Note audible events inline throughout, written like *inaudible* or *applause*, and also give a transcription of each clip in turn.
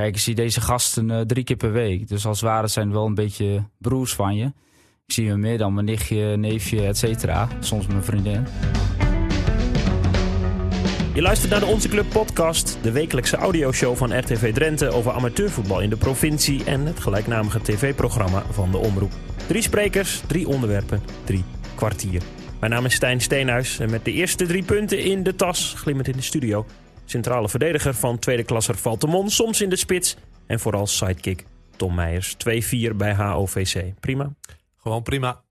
kijk, ik zie deze gasten eh, drie keer per week. Dus als het ware zijn het wel een beetje broers van je. Ik zie hem meer dan mijn nichtje, neefje, et cetera. Soms mijn vriendin. Je luistert naar de Onze Club podcast, de wekelijkse audioshow van RTV Drenthe over amateurvoetbal in de provincie en het gelijknamige tv-programma van de Omroep. Drie sprekers, drie onderwerpen, drie kwartier. Mijn naam is Stijn Steenhuis en met de eerste drie punten in de tas glimmend in de studio. Centrale verdediger van tweede klasser Valtemon, soms in de spits en vooral sidekick Tom Meijers. 2-4 bij HOVC. Prima. Gewoon prima.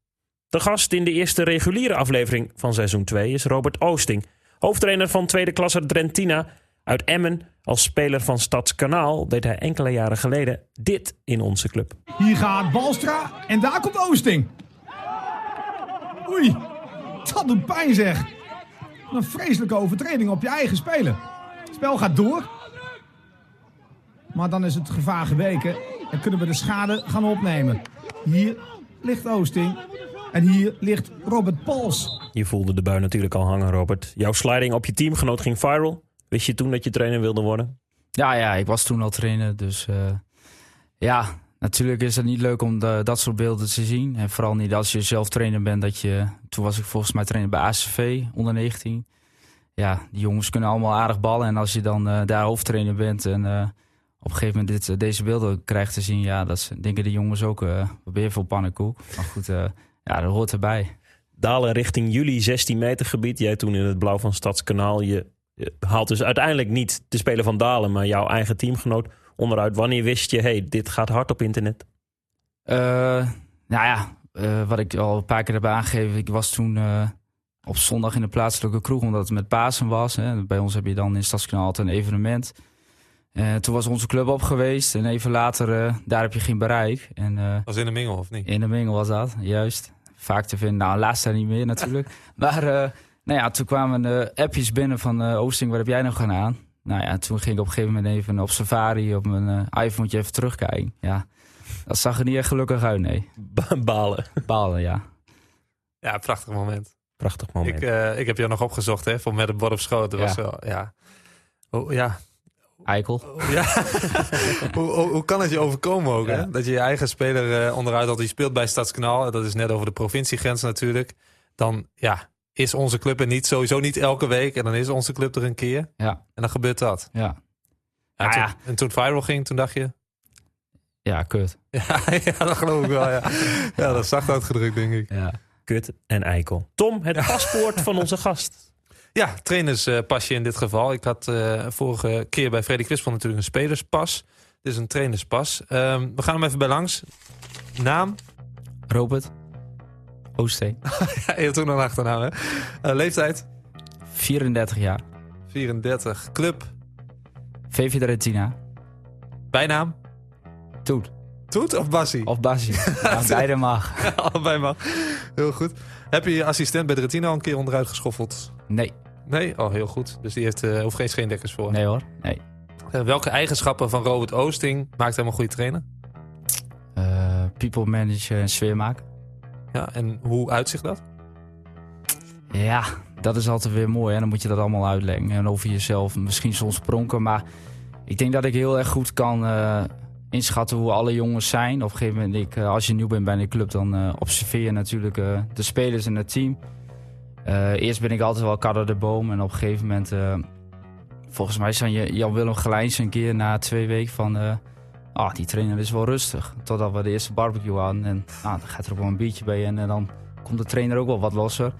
De gast in de eerste reguliere aflevering van seizoen 2 is Robert Oosting. Hoofdtrainer van tweede klasse Drentina uit Emmen. Als speler van Stadskanaal deed hij enkele jaren geleden dit in onze club. Hier gaat Balstra en daar komt Oosting. Oei, dat doet pijn zeg. Een vreselijke overtreding op je eigen speler. Het spel gaat door. Maar dan is het gevaar geweken en kunnen we de schade gaan opnemen. Hier ligt Oosting en hier ligt Robert Pals. Je voelde de bui natuurlijk al hangen, Robert. Jouw sliding op je teamgenoot ging viral. Wist je toen dat je trainer wilde worden? Ja, ja, ik was toen al trainer. Dus uh, ja, natuurlijk is het niet leuk om de, dat soort beelden te zien. En vooral niet als je zelf trainer bent. Dat je, toen was ik volgens mij trainer bij ACV, onder 19. Ja, die jongens kunnen allemaal aardig ballen. En als je dan uh, daar hoofdtrainer bent en uh, op een gegeven moment dit, deze beelden krijgt te zien. Ja, dat denken de jongens ook, wat ben je voor pannenkoek. Maar goed, ja, dat hoort erbij. Dalen richting jullie 16 meter gebied. Jij toen in het blauw van Stadskanaal. Je, haalt dus uiteindelijk niet de speler van Dalen, maar jouw eigen teamgenoot onderuit. Wanneer wist je, hey, dit gaat hard op internet? Uh, nou ja, uh, wat ik al een paar keer heb aangegeven. Ik was toen uh, op zondag in de plaatselijke kroeg, omdat het met Pasen was. Hè. Bij ons heb je dan in Stadskanaal altijd een evenement. toen was onze club op geweest en even later, daar heb je geen bereik. En, was in de Mingel of niet? In de Mingel was dat, juist vaak te vinden. Nou, laatst niet meer natuurlijk. *laughs* maar uh, nou ja, toen kwamen de appjes binnen van uh, Oosting, wat heb jij nog gedaan? Nou ja, toen ging ik op een gegeven moment even op safari op mijn uh, iPhone even terugkijken. Ja, dat zag er niet echt gelukkig uit, nee. *laughs* Balen. Balen, ja. Ja, prachtig moment. Prachtig moment. Ik, uh, ik heb jou nog opgezocht, hè, voor met een bord op schoot. Dat ja. was wel, ja. Oh, ja. Eikel. *laughs* Ja. hoe, hoe, hoe, kan het je overkomen ook, ja. hè? Dat je je eigen speler uh, onderuit had. Die speelt bij Stadskanaal. Dat is net over de provinciegrens natuurlijk. Dan, ja, is onze club er niet, sowieso niet elke week. En dan is onze club er een keer. Ja. En dan gebeurt dat. Ja. En, Ah, toen, ja. en toen het viral ging, toen dacht je... Ja, kut. Ja, *laughs* ja dat geloof ik wel, ja. Ja, dat is zacht uitgedrukt, denk ik. Ja. Kut en eikel. Tom, het paspoort van onze gast. Ja, trainerspasje in dit geval. Ik had uh, vorige keer bij Freddy Crispel natuurlijk een spelerspas. Dit is een trainerspas. Um, we gaan hem even bij langs. Naam? Robert. Oosting. *laughs* ja, je hebt ook nog een achternaam, hè? Uh, leeftijd? 34 jaar. 34. Club? VV Retina. Bijnaam? Toet. Toet of Bassie? Of Bassie. *laughs* ja, beide mag. *laughs* Allebei mag. Heel goed. Heb je je assistent bij de Retina al een keer onderuit geschoffeld? Nee. Nee? Oh, heel goed. Dus die heeft, uh, hoeft geen scheendekkers voor. Nee hoor, nee. Uh, welke eigenschappen van Robert Oosting maakt hem een goede trainer? Uh, people manager en sfeer maken. Ja, en hoe uitzicht dat? Ja, dat is altijd weer mooi. En dan moet je dat allemaal uitleggen. En over jezelf misschien soms pronken. Maar ik denk dat ik heel erg goed kan inschatten hoe alle jongens zijn. Op een gegeven moment, ik, uh, als je nieuw bent bij de club, dan uh, observeer je natuurlijk de spelers en het team. eerst ben ik altijd wel kadder de boom. En op een gegeven moment, volgens mij zijn Jan-Willem Gelijns een keer na twee weken van... Ah, die trainer is wel rustig. Totdat we de eerste barbecue hadden. En nou, dan gaat er ook wel een biertje bij. En, dan komt de trainer ook wel wat losser.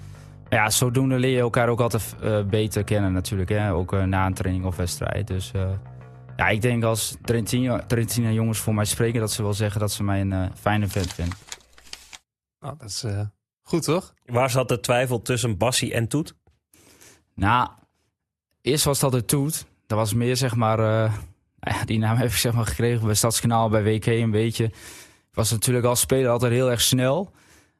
Maar ja, zodoende leer je elkaar ook altijd beter kennen natuurlijk. Hè? Ook na een training of wedstrijd. Dus ja, ik denk als Trentina, Trentina jongens voor mij spreken... dat ze wel zeggen dat ze mij een fijne vent vinden. Nou, dat is goed toch? Waar zat de twijfel tussen Bassie en Toet? Nou, eerst was dat de Toet. Dat was meer zeg maar... ja, die naam heb ik zeg maar gekregen bij Stadskanaal, bij WK een beetje. Ik was natuurlijk als speler altijd heel erg snel...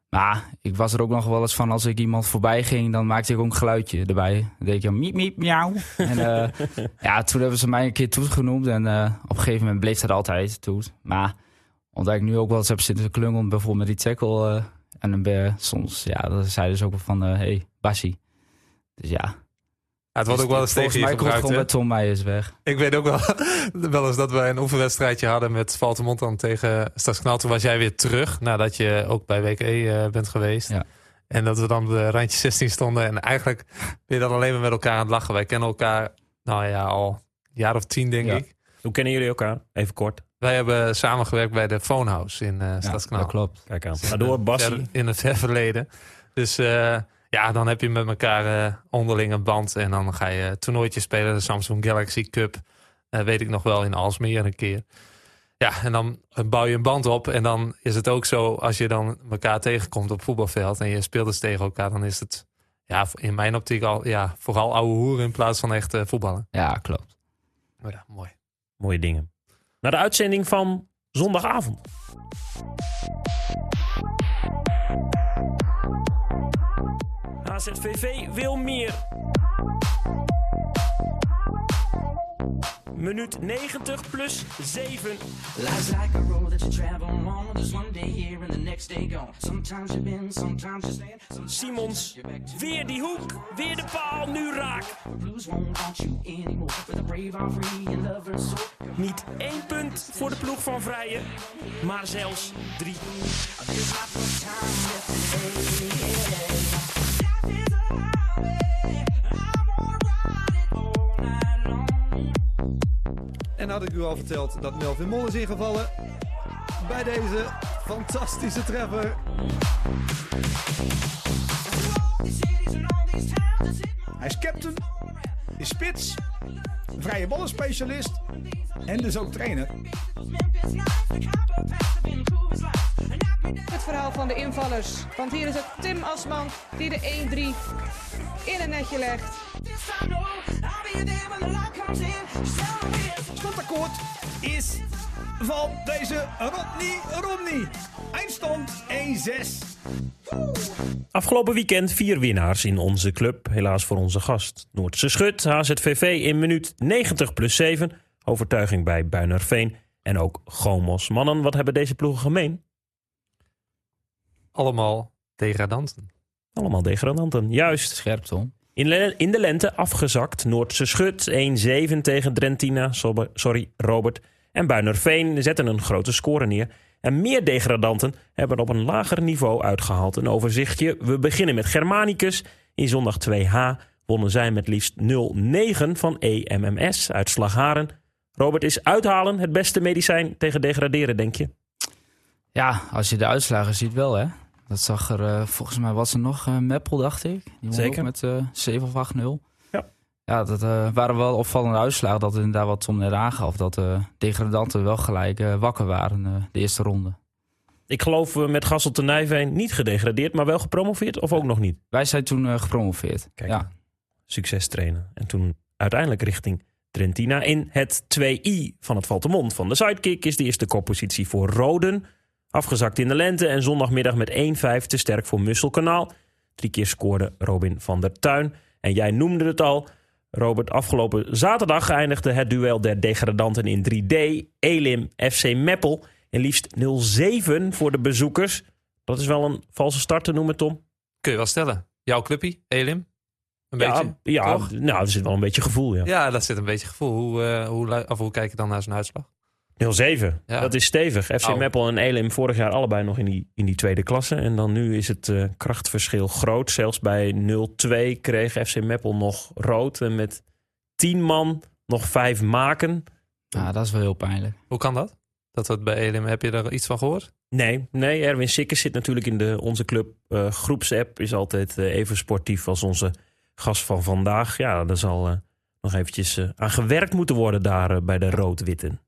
Maar ik was er ook nog wel eens van als ik iemand voorbij ging, dan maakte ik ook een geluidje erbij. Dan deed ik miep, miep, miauw. En uh, *laughs* ja, toen hebben ze mij een keer Toet genoemd. En uh, op een gegeven moment bleef dat altijd Toet. Maar omdat ik nu ook wel eens heb zitten klungelen, bijvoorbeeld met die tackle. Uh, en dan ben soms, ja, dan zeiden ze ook wel van, hé, hey, Bassie. Dus ja. Het wordt ook wel eens tegen Volgens je mij komt het gebruikt. gewoon bij Tom Meijers weg. Ik weet ook wel, *laughs* wel eens dat we een oefenwedstrijdje hadden met Valtemont dan tegen Stadskanaal. Toen was jij weer terug nadat je ook bij WKE eh, bent geweest. Ja. En dat we dan op de randje 16 stonden. En eigenlijk ben je dan alleen maar met elkaar aan het lachen. Wij kennen elkaar, nou ja, al een jaar of tien denk Ja. ik. Hoe kennen jullie elkaar? Even kort. Wij hebben samengewerkt bij de Phonehouse in eh Ja, Stadskanaal. dat klopt. Kijk aan. Door, Bassie. Ver- In het ver verleden. Dus eh, ja, dan heb je met elkaar eh, onderling een band. En dan ga je toernooitjes spelen. De Samsung Galaxy Cup. eh, weet ik nog wel in Alsmeer een keer. Ja, en dan bouw je een band op. En dan is het ook zo, als je dan elkaar tegenkomt op voetbalveld. En je speelt dus tegen elkaar. Dan is het ja, in mijn optiek al ja, vooral ouwe hoeren in plaats van echt eh, voetballen. Ja, klopt. Ja, mooi. Mooie dingen. Naar de uitzending van zondagavond. HZVV wil meer. Minuut 90 plus 7. Life's like a road that you travel on. There's one day here and the next day gone. Sometimes you bend, sometimes you stand. Sometimes Simons, weer die hoek, weer de paal, nu raak. Niet één punt voor de ploeg van Vrijen, maar zelfs drie. En had ik u al verteld dat Melvin Mol is ingevallen bij deze fantastische treffer. Hij is captain, is spits, vrije ballenspecialist en dus ook trainer. Het verhaal van de invallers. Want hier is het Tim Asman die de 1-3 in een netje legt. Slotakkoord is van deze Rodney Romney. Eindstand 1-6. Afgelopen weekend vier winnaars in onze club. Helaas voor onze gast. Noordse Schut, HZVV in minuut 90 plus 7. Overtuiging bij Buinerveen. En ook Gomos. Mannen, wat hebben deze ploegen gemeen? Allemaal degradanten. Allemaal degradanten. Juist. Scherp, Tom. In, le- in de lente afgezakt. Noordse Schut 1-7 tegen Drentina. Sorry, Robert. En Buinerveen zetten een grote score neer. En meer degradanten hebben op een lager niveau uitgehaald. Een overzichtje. We beginnen met Germanicus. In zondag 2H wonnen zij met liefst 0-9 van EMMS uit Slagharen. Robert, is uithalen het beste medicijn tegen degraderen, denk je? Ja, als je de uitslagen ziet wel, hè. Dat zag er, eh, volgens mij was er nog eh Meppel, dacht ik. Die Zeker. met eh 7 of 8-0. Ja. Ja, dat eh, waren wel opvallende uitslagen. Dat inderdaad wat Tom net aangaf. Dat de degradanten wel gelijk eh, wakker waren eh, de eerste ronde. Ik geloof eh, met Gassel te Nijveen niet gedegradeerd, maar wel gepromoveerd of ook nog niet? Wij zijn toen eh, gepromoveerd. Kijk, ja. Succes trainen. En toen uiteindelijk richting Trentina. In het 2i van het Valtemont van de Sidekick is de eerste koppositie voor Roden. Afgezakt in de lente en zondagmiddag met 1-5 te sterk voor Musselkanaal. Drie keer scoorde Robin van der Tuin. En jij noemde het al. Robert, afgelopen zaterdag eindigde het duel der degradanten in 3D. Elim FC Meppel. En liefst 0-7 voor de bezoekers. Dat is wel een valse start te noemen, Tom. Kun je wel stellen. Jouw clubpie, Elim? Een ja, beetje? ja toch? nou, er zit wel een beetje gevoel, ja. Ja, dat zit een beetje gevoel. Hoe, eh, hoe, of hoe kijk je dan naar zijn uitslag? 0-7. Ja. Dat is stevig. FC Oh. Meppel en Elim vorig jaar allebei nog in die, in die tweede klasse. En dan nu is het eh, krachtverschil groot. Zelfs bij 0-2 kreeg FC Meppel nog rood. En met 10 man nog 5 maken. Ja, dat is wel heel pijnlijk. Hoe kan dat? Dat het bij Elim, heb je er iets van gehoord? Nee, nee Erwin Sikkers zit natuurlijk in de, onze club eh, groepsapp. Is altijd even sportief als onze gast van vandaag. Ja, daar zal eh, nog eventjes eh, aan gewerkt moeten worden daar eh, bij de rood-witten.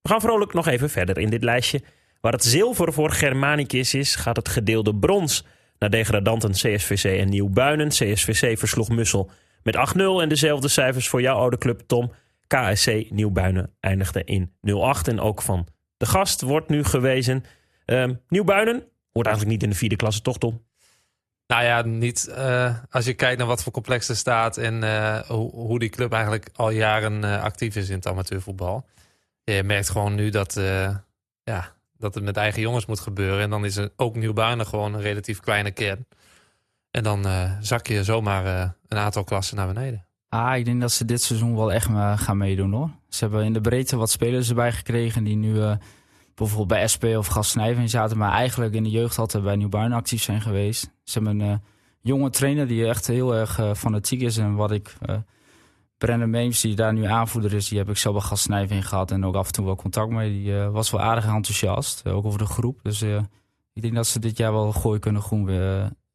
We gaan vrolijk nog even verder in dit lijstje. Waar het zilver voor Germanicus is, gaat het gedeelde brons naar degradanten CSVC en Nieuwbuinen. CSVC versloeg Mussel met 8-0 en dezelfde cijfers voor jouw oude club Tom. KSC Nieuwbuinen eindigde in 0-8 en ook van de gast wordt nu gewezen. Ehm Nieuwbuinen hoort eigenlijk niet in de vierde klasse, toch Tom? Nou ja, niet eh, als je kijkt naar wat voor complex er staat en eh, hoe, hoe die club eigenlijk al jaren eh, actief is in het amateurvoetbal. Je merkt gewoon nu dat, ja, dat het met eigen jongens moet gebeuren. En dan is er ook Nieuwbuinen gewoon een relatief kleine kern. En dan zak je zomaar een aantal klassen naar beneden. Ah, ik denk dat ze dit seizoen wel echt gaan meedoen hoor. Ze hebben in de breedte wat spelers erbij gekregen die nu bijvoorbeeld bij SP of Gastnijven zaten, maar eigenlijk in de jeugd altijd bij Nieuwbuin actief zijn geweest. Ze hebben een eh, jonge trainer die echt heel erg eh, fanatiek is en wat ik... Brennan Meems, die daar nu aanvoerder is, die heb ik zo bij Gastnijven gehad en ook af en toe wel contact mee. Die was wel aardig enthousiast, ook over de groep. Dus ik denk dat ze dit jaar wel gooi kunnen groen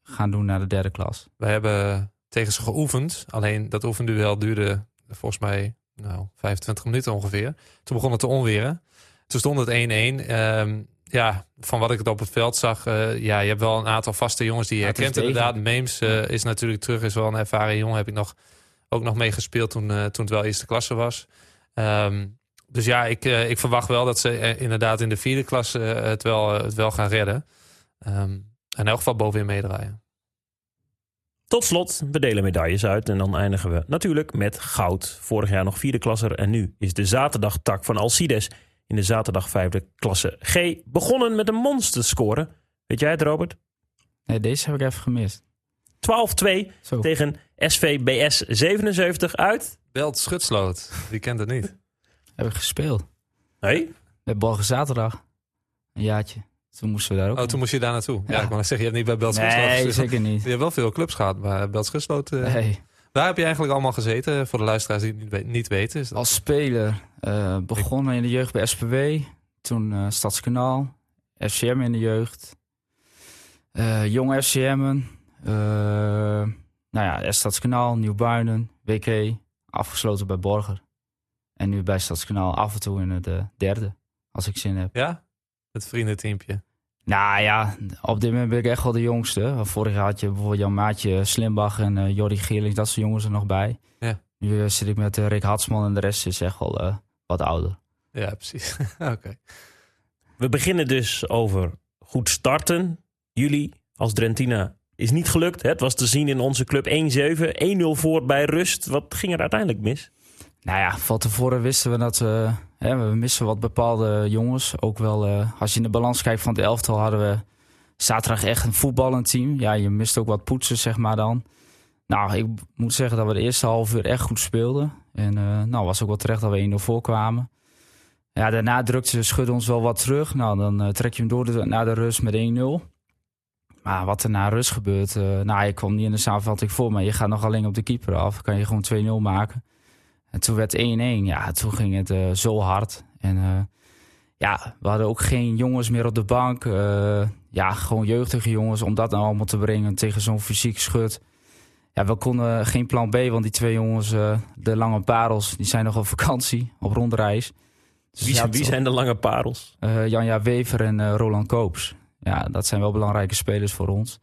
gaan doen naar de derde klas. We hebben tegen ze geoefend. Alleen dat oefenduel duurde volgens mij nou, 25 minuten ongeveer. Toen begon het te onweren. Toen stond het 1-1. Ehm, ja, van wat ik het op het veld zag, eh, ja, je hebt wel een aantal vaste jongens die je Ja, herkent inderdaad. Meems eh, is natuurlijk terug, is wel een ervaren jongen. Heb ik nog, ook nog meegespeeld toen, eh, toen het wel eerste klasse was. Ehm, dus ja, ik, ik verwacht wel dat ze inderdaad in de vierde klasse het, wel, het wel gaan redden. En in elk geval bovenin meedraaien. Tot slot, we delen medailles uit en dan eindigen we natuurlijk met goud. Vorig jaar nog vierde klasser en nu is de zaterdagtak van Alcides in de zaterdag vijfde klasse G begonnen met een monsterscore. Weet jij het, Robert? 12-2 Nee, deze heb ik even gemist. Zo. tegen SVBS 77 uit. Belt Schutsloot, wie kent het niet? Heb ik gespeeld. Nee? Met Borgen zaterdag. Een jaartje. Toen moesten we daar ook. Oh, toen moest je daar naartoe. Ja, Ja. ik wou net zeggen, je hebt niet bij Belt Schutsloot nee, zeker niet. Je hebt wel veel clubs gehad, maar Belt Schutsloot... eh, Nee. Waar heb je eigenlijk allemaal gezeten? Voor de luisteraars die het niet, we- niet weten. Is dat... Als speler eh, begonnen in de jeugd bij SPW. Toen eh Stadskanaal. FCM in de jeugd. eh, jong FCM'en. nou ja, Stadskanaal, Nieuwbuinen, WK. Afgesloten bij Borger. En nu bij Stadskanaal af en toe in het eh, derde. Als ik zin heb. Ja? Het vriendenteampje. Nou ja, op dit moment ben ik echt wel de jongste. Vorig jaar had je bijvoorbeeld Jan Maatje Slimbach en Jordi Geerlings. Dat soort jongens er nog bij. Ja. Nu zit ik met Rick Hatsman en de rest is echt wel wat ouder. Ja, precies. *laughs* Oké. We beginnen dus over goed starten. Jullie als Drentina is niet gelukt. hè? Het was te zien in onze club 1-7. 1-0 voor bij rust. Wat ging er uiteindelijk mis? Nou ja, van tevoren wisten we dat we, hè, we missen wat bepaalde jongens. Ook wel, eh, als je in de balans kijkt van het elftal, hadden we zaterdag echt een voetballend team. Ja, je mist ook wat poetsen, zeg maar dan. Nou, ik moet zeggen dat we de eerste half uur echt goed speelden. En eh, nou, was ook wel terecht dat we 1-0 voorkwamen. Ja, daarna drukte Schudde ons wel wat terug. Nou, dan eh, trek je hem door naar de rust met 1-0. Maar wat er na rust gebeurt, eh, nou, je kwam niet in de samenvatting voor, maar je gaat nog alleen op de keeper af. Kan je gewoon 2-0 maken. En toen werd 1-1. Ja, toen ging het zo hard. En ja, we hadden ook geen jongens meer op de bank. Ja, gewoon jeugdige jongens om dat nou allemaal te brengen tegen zo'n fysiek schut. Ja, we konden geen plan B, want die twee jongens, eh, de lange parels, die zijn nog op vakantie, op rondreis. Dus Wie, ja, wie zijn de lange parels? eh, Janja Wever en eh, Roland Koops. Ja, dat zijn wel belangrijke spelers voor ons.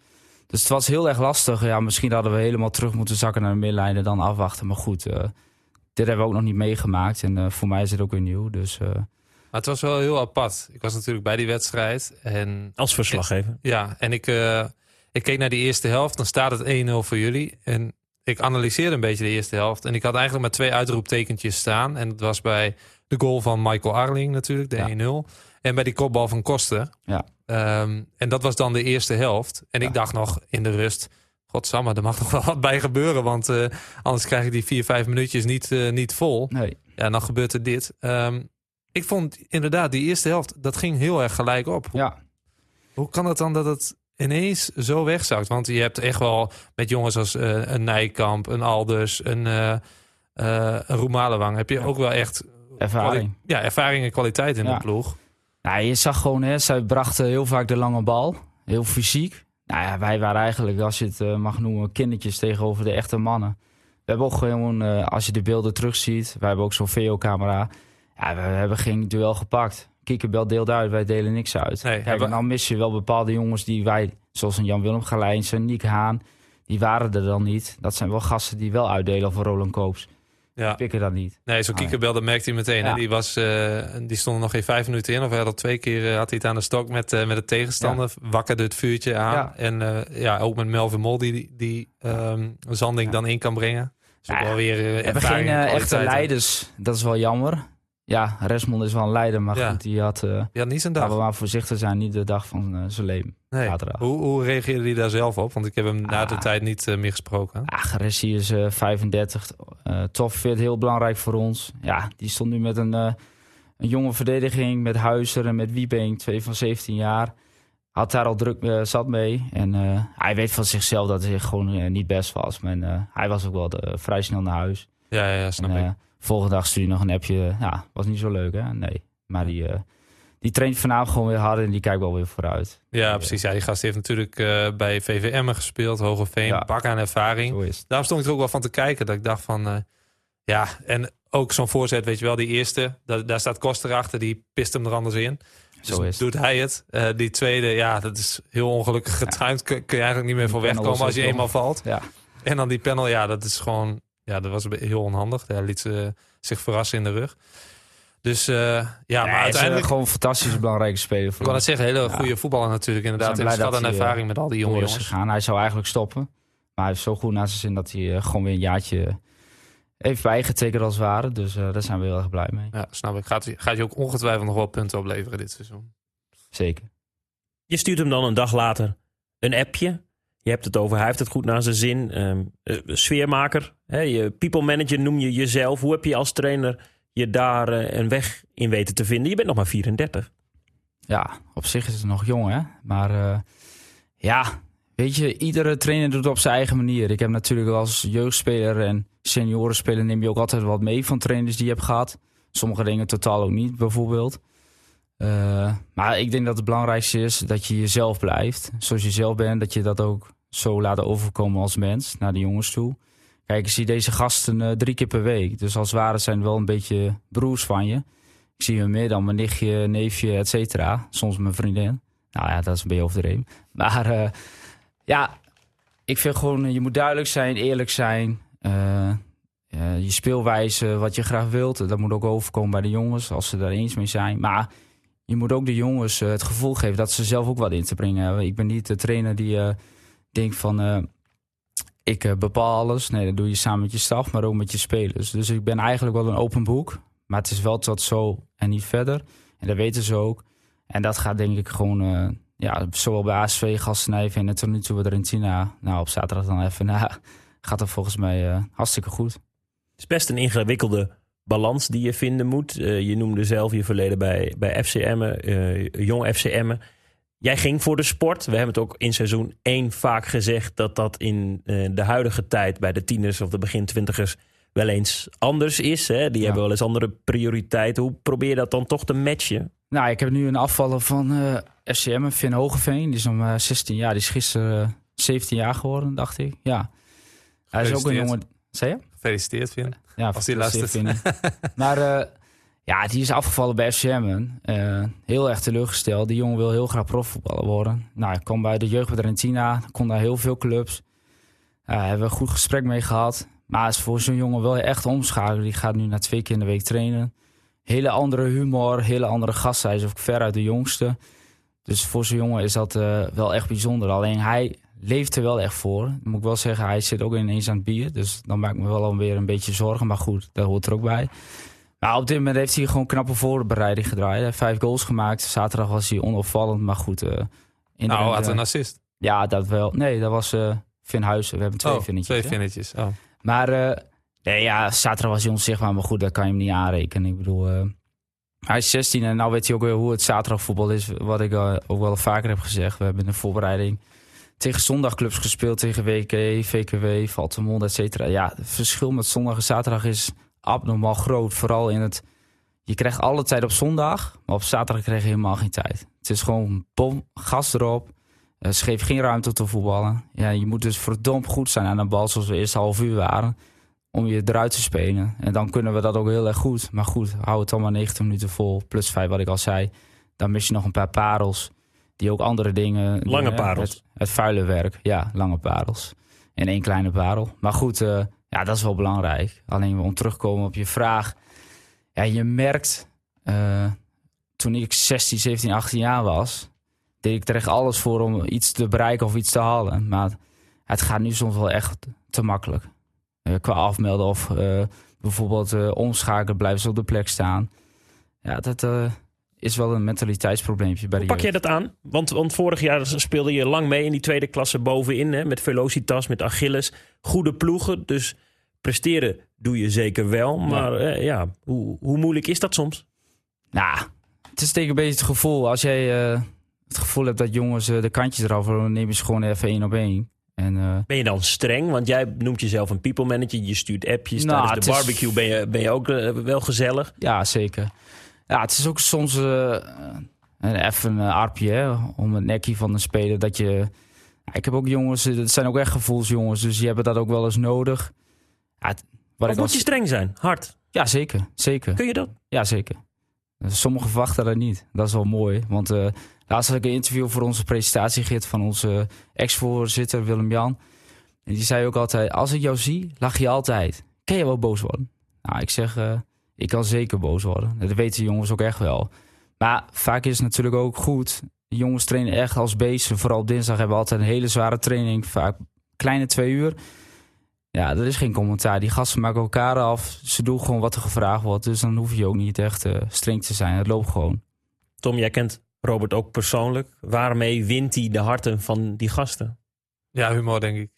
Dus het was heel erg lastig. Ja, misschien hadden we helemaal terug moeten zakken naar de middenlijn en dan afwachten. Maar goed, eh, dit hebben we ook nog niet meegemaakt. En eh, voor mij is het ook weer nieuw. Dus eh, Maar het was wel heel apart. Ik was natuurlijk bij die wedstrijd. En Als verslaggever. ja, en ik, eh, ik keek naar die eerste helft. Dan staat het 1-0 voor jullie. En ik analyseerde een beetje de eerste helft. En ik had eigenlijk maar twee uitroeptekentjes staan. En dat was bij de goal van Michael Arling natuurlijk, de Ja. 1-0. En bij die kopbal van Koster. Ja. Ehm, en dat was dan de eerste helft. En ik dacht nog in de rust... Godsamme, er mag *laughs* nog wel wat bij gebeuren. Want eh, anders krijg ik die vier, vijf minuutjes niet, eh, niet vol. nee. Ja, dan gebeurt er dit. Ehm, ik vond inderdaad die eerste helft, dat ging heel erg gelijk op. Ja, Hoe kan het dan dat het ineens zo wegzakt? Want je hebt echt wel met jongens als eh, een Nijkamp, een Alders, een, eh een Roemalewang... heb je ook wel echt ervaring. ja, ervaring en kwaliteit in Ja. de ploeg. Nou, je zag gewoon, hè, zij brachten heel vaak de lange bal. Heel fysiek. Nou ja, wij waren eigenlijk, als je het mag noemen, kindertjes tegenover de echte mannen. We hebben ook gewoon, als je de beelden terugziet, wij hebben ook zo'n VO-camera. Ja, we hebben geen duel gepakt. Kiekerbel deelt uit, wij delen niks uit. Nee, Kijk, hebben- en dan mis je wel bepaalde jongens die wij, zoals een Jan-Willem Gelijns, een Niek Haan, die waren er dan niet. Dat zijn wel gasten die wel uitdelen voor Roland Koops. Ja. Pikken dat niet. Nee, zo'n Ah, kiekerbel, dat merkte hij meteen. hè. Die, was, eh, die stond er nog geen vijf minuten in. Of hij had al twee keer eh, had hij het aan de stok met, eh, met de tegenstander. Wakkerde het vuurtje aan. Ja. En ja, ook met Melvin Mol die, die ehm, Zanding dan in kan brengen. Dus ook wel weer We hebben geen en echte leiders. Dat is wel jammer. Ja, Resmond is wel een leider, maar Ja. goed, die had... eh Ja, niet zijn dag. laten we maar voorzichtig zijn, niet de dag van eh, zijn leven. Nee. Hoe, hoe reageerde hij daar zelf op? Want ik heb hem na de Ah. tijd niet eh, meer gesproken. Ah, Ressie is eh 35. eh tof, vindt heel belangrijk voor ons. Ja, die stond nu met een, eh, een jonge verdediging met Huizer en met Wiebing, twee van 17 jaar. Had daar al druk eh, zat mee. En eh, hij weet van zichzelf dat hij gewoon eh, niet best was. Maar eh, hij was ook wel eh, vrij snel naar huis. Ja, ja, ja snap en, ik. Eh, volgende dag stuurde hij nog een appje. Ja, was niet zo leuk hè? Nee. Maar die, eh, die traint vanavond gewoon weer hard en die kijkt wel weer vooruit. Ja, precies. Ja, die gast heeft natuurlijk eh, bij VVM gespeeld, Hogeveen, Ja. bak aan ervaring. Daarom stond ik er ook wel van te kijken. Dat ik dacht van, eh, ja, en ook zo'n voorzet, weet je wel, die eerste, daar, daar staat Koster achter, die pist hem er anders in. Zo Dus is doet hij het. Eh, die tweede, ja, dat is heel ongelukkig getimed. Kun, kun je eigenlijk niet meer voor wegkomen als je eenmaal valt. Ja. En dan die panel, ja, dat is gewoon, ja, dat was heel onhandig. Hij liet ze, zich verrassen in de rug. Dus eh, ja, maar hij is, eh, uiteindelijk, gewoon een fantastisch belangrijke speler ik voor kan ons. het zeggen, hele Ja. goede voetballer natuurlijk. Inderdaad, We zijn heeft blij schat dat aan hij, ervaring met al die jonge door is jongens. gegaan. Hij zou eigenlijk stoppen. Maar hij heeft zo goed naar zijn zin dat hij eh, gewoon weer een jaartje heeft bijgetekend als het ware. Dus eh, daar zijn we heel erg blij mee. Ja, snap ik. Gaat, gaat je ook ongetwijfeld nog wel punten opleveren dit seizoen. Zeker. Je stuurt hem dan een dag later een appje. Je hebt het over, hij heeft het goed naar zijn zin. Ehm, eh, sfeermaker, je people manager noem je jezelf. Hoe heb je als trainer je daar eh, een weg in weten te vinden? Je bent nog maar 34. Ja, op zich is het nog jong hè. Maar eh, ja, weet je, iedere trainer doet het op zijn eigen manier. Ik heb natuurlijk als jeugdspeler en seniorenspeler neem je ook altijd wat mee van trainers die je hebt gehad. Sommige dingen totaal ook niet, bijvoorbeeld. Eh, maar ik denk dat het belangrijkste is dat je jezelf blijft. Zoals je zelf bent, dat je dat ook zo laat overkomen als mens naar de jongens toe. Kijk, ik zie deze gasten eh, drie keer per week. Dus als het ware zijn wel een beetje broers van je. Ik zie hem meer dan mijn nichtje, neefje, et cetera. Soms mijn vriendin. Nou ja, dat is een beetje overdreven. Maar eh, ja, ik vind gewoon, je moet duidelijk zijn, eerlijk zijn. Je speelwijze, wat je graag wilt, dat moet ook overkomen bij de jongens, als ze daar eens mee zijn. Maar je moet ook de jongens eh, het gevoel geven dat ze zelf ook wat in te brengen hebben. Ik ben niet de trainer die eh, denkt van, eh, ik bepaal alles. Nee, dat doe je samen met je staf, maar ook met je spelers. Dus ik ben eigenlijk wel een open boek. Maar het is wel tot zo en niet verder. En dat weten ze ook. En dat gaat denk ik gewoon, eh, ja, zowel bij ASV, Gastenijven en tot nu toe bij Rentina. Nou, op zaterdag dan even na. Gaat het volgens mij hartstikke goed. Het is best een ingewikkelde balans die je vinden moet. Eh, je noemde zelf je verleden bij, bij FCM'en, eh jong FCM'en. Jij ging voor de sport. We hebben het ook in seizoen 1 vaak gezegd dat dat in eh, de huidige tijd bij de tieners of de begin twintigers wel eens anders is. Hè? Die Ja. hebben wel eens andere prioriteiten. Hoe probeer je dat dan toch te matchen? Nou, ik heb nu een afvaller van eh FCM, Finn Hogeveen. Die is nog maar 16 jaar. Die is gisteren eh, 17 jaar geworden, dacht ik. Ja. Hij is ook een jongen... Zei je? Gefeliciteerd, Vin. Ja, Als luistert. ik. *laughs* maar eh, ja, die is afgevallen bij FCM. Eh, heel erg teleurgesteld. Die jongen wil heel graag profvoetballer worden. Nou, hij kwam bij de jeugd bij de Rentina. Kon daar heel veel clubs. Eh, hebben we een goed gesprek mee gehad. Maar is voor zo'n jongen wel echt omschakelen. Die gaat nu na twee keer in de week trainen. Hele andere humor, hele andere gasten. Hij is ook ver uit de jongste. Dus voor zo'n jongen is dat eh, wel echt bijzonder. Alleen hij leeft er wel echt voor. Dan moet ik wel zeggen, hij zit ook ineens aan het bier. Dus dan maak ik me wel alweer een beetje zorgen. Maar goed, dat hoort er ook bij. Maar op dit moment heeft hij gewoon knappe voorbereiding gedraaid. Hij heeft vijf goals gemaakt. Zaterdag was hij onopvallend. Maar goed. eh, in Nou, had een assist. Ja, dat wel. Nee, dat was eh Finn Huizen. We hebben twee oh, Finnetjes. twee hè? vinnetjes. Oh. Maar eh, nee, ja, zaterdag was hij onzichtbaar. Maar goed, dat kan je hem niet aanrekenen. Ik bedoel, hij is 16 en nou weet hij ook weer hoe het zaterdagvoetbal is. Wat ik ook wel vaker heb gezegd. We hebben in de voorbereiding tegen zondagclubs gespeeld. Tegen WK, VKW, Valtemond, et cetera. Ja, het verschil met zondag en zaterdag is abnormaal groot. Vooral in het... Je krijgt alle tijd op zondag, maar op zaterdag krijg je helemaal geen tijd. Het is gewoon bom, gas erop. Eh, ze geven geen ruimte te voetballen. Ja, je moet dus verdomd goed zijn aan de bal zoals we eerst half uur waren. Om je eruit te spelen. En dan kunnen we dat ook heel erg goed. Maar goed, hou het allemaal 90 minuten vol. Plus 5 wat ik al zei. Dan mis je nog een paar parels. Die ook andere dingen... Lange parels. Het, het vuile werk. Ja, lange parels. En één kleine parel. Maar goed, eh, ja, dat is wel belangrijk. Alleen om terug te komen op je vraag. Ja, je merkt... eh, toen ik 16, 17, 18 jaar was... deed ik er echt alles voor om iets te bereiken of iets te halen. Maar het gaat nu soms wel echt te makkelijk. Eh, qua afmelden of bijvoorbeeld omschakelen blijven ze op de plek staan. ja, dat is wel een mentaliteitsprobleempje bij Hoe de pak jij dat aan? Want, want vorig jaar speelde je lang mee in die tweede klasse bovenin. Hè, met Velocitas, met Achilles. Goede ploegen. Dus presteren doe je zeker wel. Maar eh, ja, hoe, hoe moeilijk is dat soms? Nou, het is tegen een beetje het gevoel. Als jij eh, het gevoel hebt dat jongens eh, de kantjes eraf dan nemen ze gewoon even één op één. En Ben je dan streng? Want jij noemt jezelf een people manager. Je stuurt appjes. Nou, Tijdens de is- barbecue ben je, ben je ook wel gezellig. ja, zeker. Ja, het is ook soms een even een arpje om het nekje van een speler. Dat je, ik heb ook jongens, eh, het zijn ook echt gevoelsjongens, dus die hebben dat ook wel eens nodig. Ja, het- wat Of moet je streng zijn? Hard. ja, zeker, zeker. Kun je dat? Ja, zeker. Sommigen verwachten dat niet. Dat is wel mooi. Want laatst had ik een interview voor onze presentatiegids van onze ex-voorzitter Willem-Jan. En die zei ook altijd, als ik jou zie, lach je altijd. Kan je wel boos worden? Nou, ik zeg, ik kan zeker boos worden. Dat weten de jongens ook echt wel. Maar vaak is het natuurlijk ook goed. De jongens trainen echt als beesten. Vooral op dinsdag hebben we altijd een hele zware training. Vaak kleine twee uur. Ja, er is geen commentaar. Die gasten maken elkaar af. Ze doen gewoon wat er gevraagd wordt. Dus dan hoef je ook niet echt eh, streng te zijn. Het loopt gewoon. Tom, jij kent Robert ook persoonlijk. Waarmee wint hij de harten van die gasten? Ja, humor denk ik.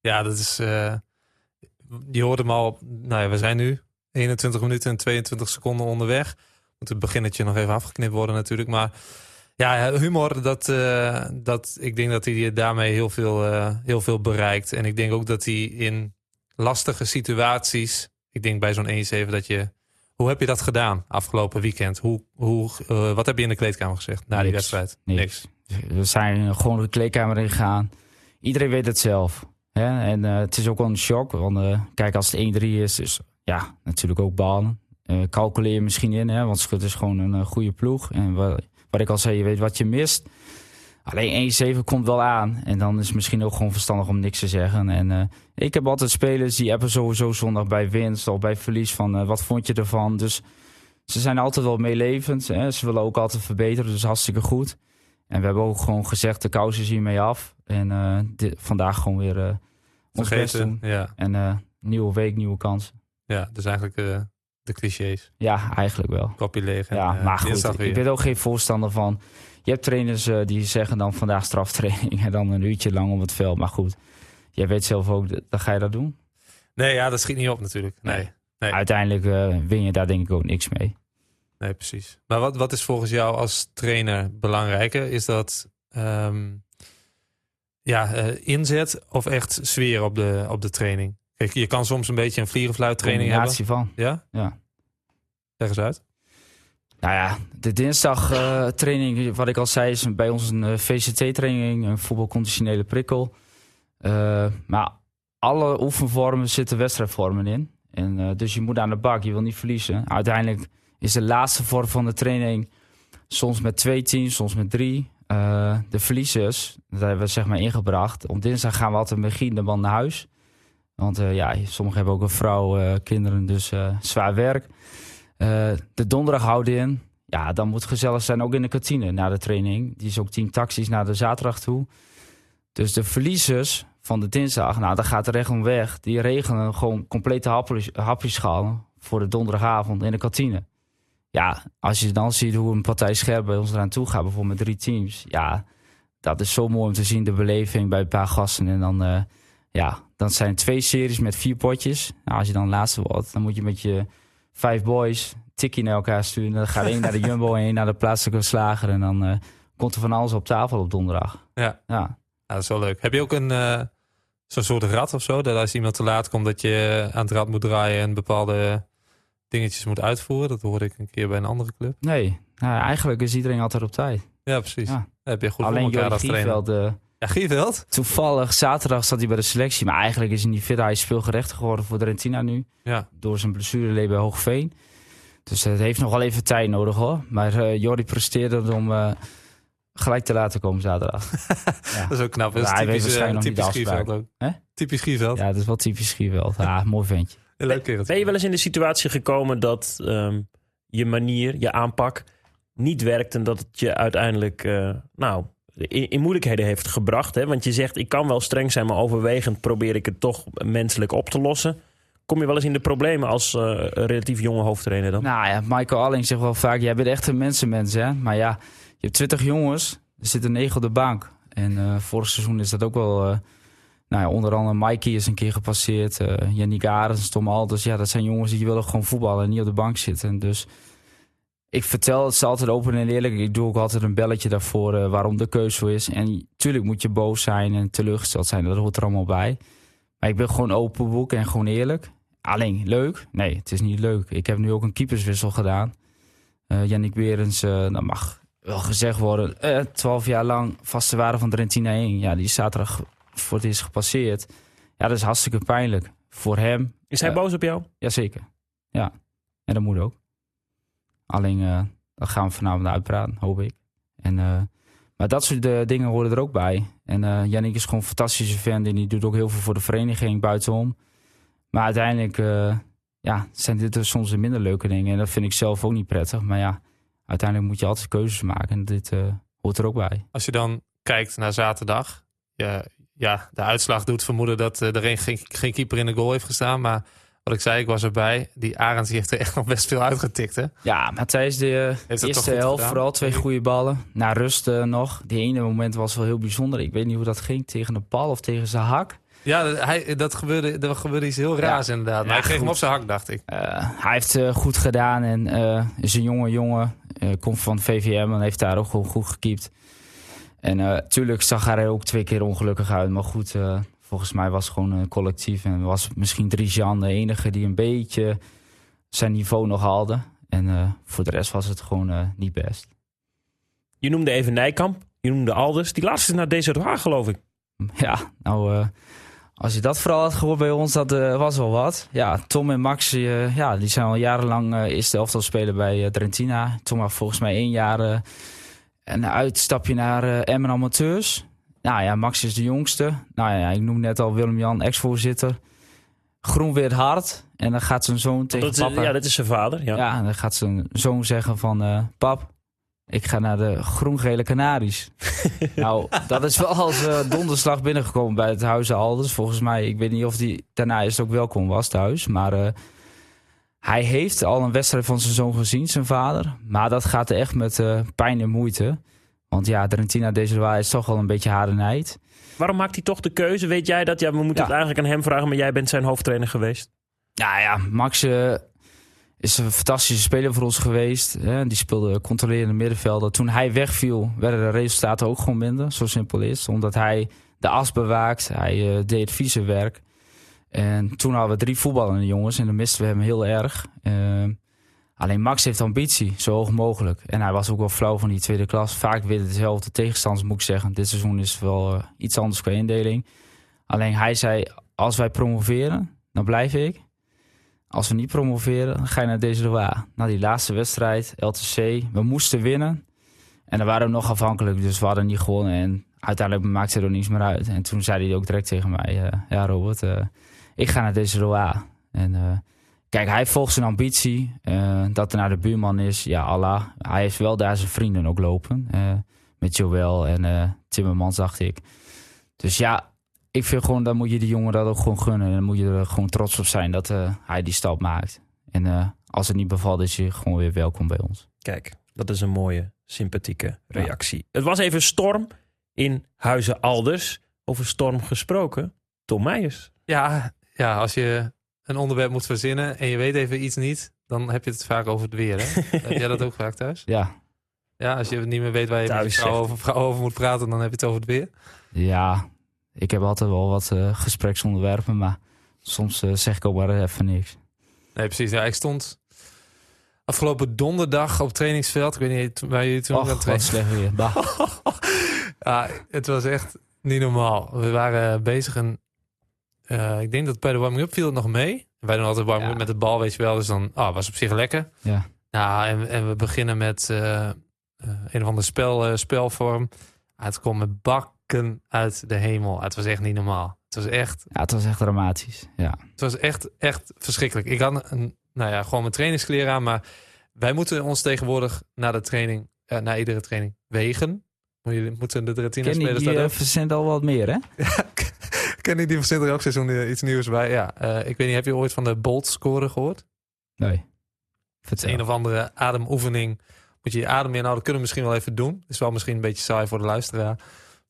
Ja, dat is... eh, je hoort hem al... Nou ja, we zijn nu 21 minuten en 22 seconden onderweg. Moet het beginnetje nog even afgeknipt worden natuurlijk. Maar ja, humor, dat, eh, dat, ik denk dat hij daarmee heel veel, eh, heel veel bereikt. En ik denk ook dat hij in lastige situaties... Ik denk bij zo'n 1-7 dat je... Hoe heb je dat gedaan afgelopen weekend? Hoe, hoe, eh, wat heb je in de kleedkamer gezegd na die wedstrijd? Niks. We zijn gewoon de kleedkamer ingegaan. Iedereen weet het zelf. Hè? En het is ook wel een shock. Want kijk, als het 1-3 is, is ja, natuurlijk ook balen. Eh calculeer je misschien in, hè? want Schut is gewoon een eh, goede ploeg. En wa- wat ik al zei, je weet wat je mist. Alleen 1-7 komt wel aan. En dan is het misschien ook gewoon verstandig om niks te zeggen. En eh, ik heb altijd spelers die appen sowieso zondag bij winst of bij verlies van wat vond je ervan. Dus ze zijn altijd wel meelevend. Hè? Ze willen ook altijd verbeteren, dus hartstikke goed. En we hebben ook gewoon gezegd, de kous is hiermee af. En dit- vandaag gewoon weer ons best doen. Vergeten, ja. En nieuwe week, nieuwe kansen. Ja, dus eigenlijk eh, de clichés. Ja, eigenlijk wel. Kopje leeg. en, Ja, eh, maar goed, weer. ik ben ook geen voorstander van... Je hebt trainers eh, die zeggen dan vandaag straftraining... en dan een uurtje lang op het veld. Maar goed, jij weet zelf ook, dat- dan ga je dat doen. Nee, ja, dat schiet niet op natuurlijk. Nee, nee, nee, Uiteindelijk win je daar denk ik ook niks mee. precies. Maar wat, wat is volgens jou als trainer belangrijker? Is dat ehm, ja, inzet of echt sfeer op de, op de training? Kijk, je kan soms een beetje een vliegenfluit training hebben. Van. Ja? Ja. Leg eens uit. Nou ja, de dinsdag eh, training, wat ik al zei, is bij ons een VCT-training, een voetbalconditionele prikkel. Eh, maar alle oefenvormen zitten wedstrijdvormen in. En, eh, dus je moet aan de bak, je wil niet verliezen. Uiteindelijk is de laatste vorm van de training soms met twee teams, soms met drie. Eh, de verliezers, dat hebben we zeg maar ingebracht. Op dinsdag gaan we altijd met Gien de man naar huis. Want eh, ja, sommigen hebben ook een vrouw, eh, kinderen, dus eh, zwaar werk. De donderdag houden in. Ja, dan moet gezellig zijn, ook in de kantine na de training. Die is ook tien taxis naar de zaterdag toe. Dus de verliezers van de dinsdag, nou, daar gaat de regeling weg. Die regelen gewoon complete hapjes, hapjeschalen voor de donderdagavond in de kantine. Ja, als je dan ziet hoe een partij scherp bij ons eraan toe gaat, bijvoorbeeld met drie teams. Ja, dat is zo mooi om te zien, de beleving bij een paar gasten. En dan, ja, dan zijn twee series met vier potjes. Nou, als je dan laatste wordt, dan moet je met je vijf boys tikkie naar elkaar sturen. Dan gaat één naar de Jumbo en *laughs* één naar de plaatselijke slager. En dan eh, komt er van alles op tafel op donderdag. Ja. Ja. Ja, dat is wel leuk. Heb je ook een eh, zo'n soort rad of zo? Dat als iemand te laat komt, dat je aan het rad moet draaien en bepaalde dingetjes moet uitvoeren? Dat hoorde ik een keer bij een andere club. Nee, nou, eigenlijk is iedereen altijd op tijd. Ja, precies. Ja. Dat heb je goed Alleen voor elkaar als trainer. Gieveld, Ja, Gieveld? toevallig zaterdag zat hij bij de selectie. Maar eigenlijk is hij niet fit. Hij is speelgerecht geworden voor de Rentina nu. Ja. Door zijn blessureleed bij Hoogveen. Dus het heeft nog wel even tijd nodig hoor. Maar eh Jordi presteerde om eh, gelijk te laten komen zaterdag. ja. *laughs* Dat is ook knap. Dat is Ja, hij weet typisch, waarschijnlijk nog typisch Gieveld ook. Hè? Typisch Gieveld. ja, dat is wel typisch Gieveld. Ja, mooi ventje. Een leuk kereltje. Ben je wel eens in de situatie gekomen dat ehm, je manier, je aanpak niet werkt en dat het je uiteindelijk eh, nou, in, moeilijkheden heeft gebracht? Hè? Want je zegt, ik kan wel streng zijn, maar overwegend probeer ik het toch menselijk op te lossen. kom je wel eens in de problemen als eh, relatief jonge hoofdtrainer dan? Nou ja, Michael Alling zegt wel vaak, jij bent echt een mensenmens hè. Maar ja, je hebt 20 jongens, er zitten 9 op de bank. En eh, vorig seizoen is dat ook wel... eh, nou ja, onder andere Mikey is een keer gepasseerd. eh Yannick Arends, Tom Alders. Ja, dat zijn jongens die willen gewoon voetballen en niet op de bank zitten. Dus ik vertel het altijd open en eerlijk. Ik doe ook altijd een belletje daarvoor eh, waarom de keuze zo is. En tuurlijk moet je boos zijn en teleurgesteld zijn. Dat hoort er allemaal bij. Maar ik ben gewoon open boek en gewoon eerlijk. Alleen, leuk? Nee, het is niet leuk. Ik heb nu ook een keeperswissel gedaan. Eh Yannick Berends, eh dat mag wel gezegd worden. Twaalf jaar lang vaste waarde van Drentina 1. Ja, die is zaterdag voor het eerst gepasseerd. Ja, dat is hartstikke pijnlijk. Voor hem, Is hij boos op jou? jazeker. Ja, en dat moet ook. Alleen, eh dat gaan we vanavond uitpraten, hoop ik. En, eh, maar dat soort eh, dingen horen er ook bij. En Yannick is gewoon een fantastische fan. En die doet ook heel veel voor de vereniging buitenom. Maar uiteindelijk ja, zijn dit dus soms de minder leuke dingen. En dat vind ik zelf ook niet prettig. Maar ja, uiteindelijk moet je altijd keuzes maken. En dit hoort er ook bij. Als je dan kijkt naar zaterdag. Ja, ja de uitslag doet vermoeden dat er een, geen, geen keeper in de goal heeft gestaan. Maar wat ik zei, ik was erbij. Die Arends die heeft er echt nog best veel uitgetikt. Hè? Ja, maar tijdens de eerste helft gedaan? vooral twee goede ballen. Na rust eh, nog. Die ene moment was wel heel bijzonder. Ik weet niet hoe dat ging. Tegen de bal of tegen zijn hak. Ja, dat- hij, dat gebeurde, gebeurde iets heel raars inderdaad. Maar Ja, hij kreeg hem op zijn hak, dacht ik. Eh, hij heeft eh, goed gedaan en eh, is een jonge jongen. Eh, komt van VVM en heeft daar ook gewoon goed gekiept. En natuurlijk zag hij er ook twee keer ongelukkig uit. Maar goed, eh, volgens mij was het gewoon een collectief. En was misschien Drijan de enige die een beetje zijn niveau nog haalde. En eh, voor de rest was het gewoon eh, niet best. Je noemde even Nijkamp. Je noemde Alders. Die laatste is naar deze geloof ik. Ja, nou, eh, als je dat vooral had gehoord bij ons, dat was wel wat. Ja, Tom en Max, ja, die zijn al jarenlang eerste elftal spelen bij Drentina. Tom had volgens mij één jaar een uitstapje naar Emmen Amateurs. Nou ja, Max is de jongste. Nou ja, ik noem net al Willem-Jan, ex-voorzitter. Groen weer hard. En dan gaat zijn zoon tegen Dat papa... ja, dat is zijn vader. Ja. Ja, en dan gaat zijn zoon zeggen van... eh, pap, ik ga naar de groen-gele Canaries. *laughs* nou, dat is wel als eh, donderslag binnengekomen bij het Huizen Alders. Volgens mij, ik weet niet of die daarna is ook welkom was thuis. Maar eh, hij heeft al een wedstrijd van zijn zoon gezien, zijn vader. Maar dat gaat echt met pijn en moeite. Want ja, Drentina Deserwa is toch wel een beetje harenheid. Waarom maakt hij toch de keuze? Weet jij dat? Ja, we moeten Ja. het eigenlijk aan hem vragen, maar jij bent zijn hoofdtrainer geweest. Nou ja, Max eh, is een fantastische speler voor ons geweest. Hè. Die speelde controlerende middenvelder. Toen hij wegviel, werden de resultaten ook gewoon minder. Zo simpel is Omdat hij de as bewaakt. Hij eh, deed vieze werk. En toen hadden we drie voetballende jongens. En dan misten we hem heel erg. Eh, alleen Max heeft ambitie, zo hoog mogelijk. En hij was ook wel flauw van die tweede klas. Vaak weer dezelfde tegenstanders, moet ik zeggen. Dit seizoen is wel eh, iets anders qua indeling. Alleen hij zei, als wij promoveren, dan blijf ik. Als we niet promoveren, dan ga je naar deze Na Nou, die laatste wedstrijd, LTC, we moesten winnen. En dan waren we nog afhankelijk, dus we hadden niet gewonnen. En uiteindelijk maakte er niets meer uit. En toen zei hij ook direct tegen mij, eh, ja Robert, eh, ik ga naar deze En eh, kijk, hij volgt zijn ambitie. eh, dat er naar de buurman is, ja Allah. Hij heeft wel daar zijn vrienden ook lopen. eh, met Joël en eh Timmermans, dacht ik. Dus ja, ik vind gewoon, dan moet je die jongen dat ook gewoon gunnen. En dan moet je er gewoon trots op zijn dat eh, hij die stap maakt. En eh, als het niet bevalt, is je gewoon weer welkom bij ons. Kijk, dat is een mooie, sympathieke reactie. Het was even storm in Huizen Alders. Over storm gesproken, Tom Meijers. Ja, ja, als je een onderwerp moet verzinnen en je weet even iets niet, dan heb je het vaak over het weer. Hè? *laughs* heb jij dat ook vaak thuis? Ja, Ja, als je niet meer weet waar je met Thuis, je vrouw zegt over, vrouw over moet praten, dan heb je het over het weer. ja ik heb altijd wel wat eh, gespreksonderwerpen, maar soms eh, zeg ik ook maar even niks. Nee, precies. Ja, ik stond afgelopen donderdag op trainingsveld. Ik weet niet waar jullie toen ook aan het Och, trainen slecht weer. *laughs* Ja, het was echt niet normaal. We waren bezig en eh, ik denk dat bij de warming-up viel het nog mee. Wij doen altijd warming-up Ja. met de bal, weet je wel. Dus dan oh, was op zich lekker. Ja. Nou, en, en we beginnen met eh, eh, een of andere spel, spelvorm. Ah, het kwam met bakken uit de hemel. Het was echt niet normaal. Het was echt, ja, het was echt dramatisch. Ja. het was echt, echt verschrikkelijk. Ik had een, nou ja, gewoon mijn trainingskleren aan, maar wij moeten ons tegenwoordig na de training, eh, na iedere training wegen. Jullie moeten de dat eh, ook? verzendt al wat meer, hè? *laughs* Kenny die verzint er elk seizoen eh, iets nieuws bij. Ja, eh, ik weet niet, heb je ooit van de Bolt score gehoord? Nee. Het is Vertel. een of andere ademoefening. Moet je je adem inhouden. Kunnen we misschien wel even doen. Is wel misschien een beetje saai voor de luisteraar.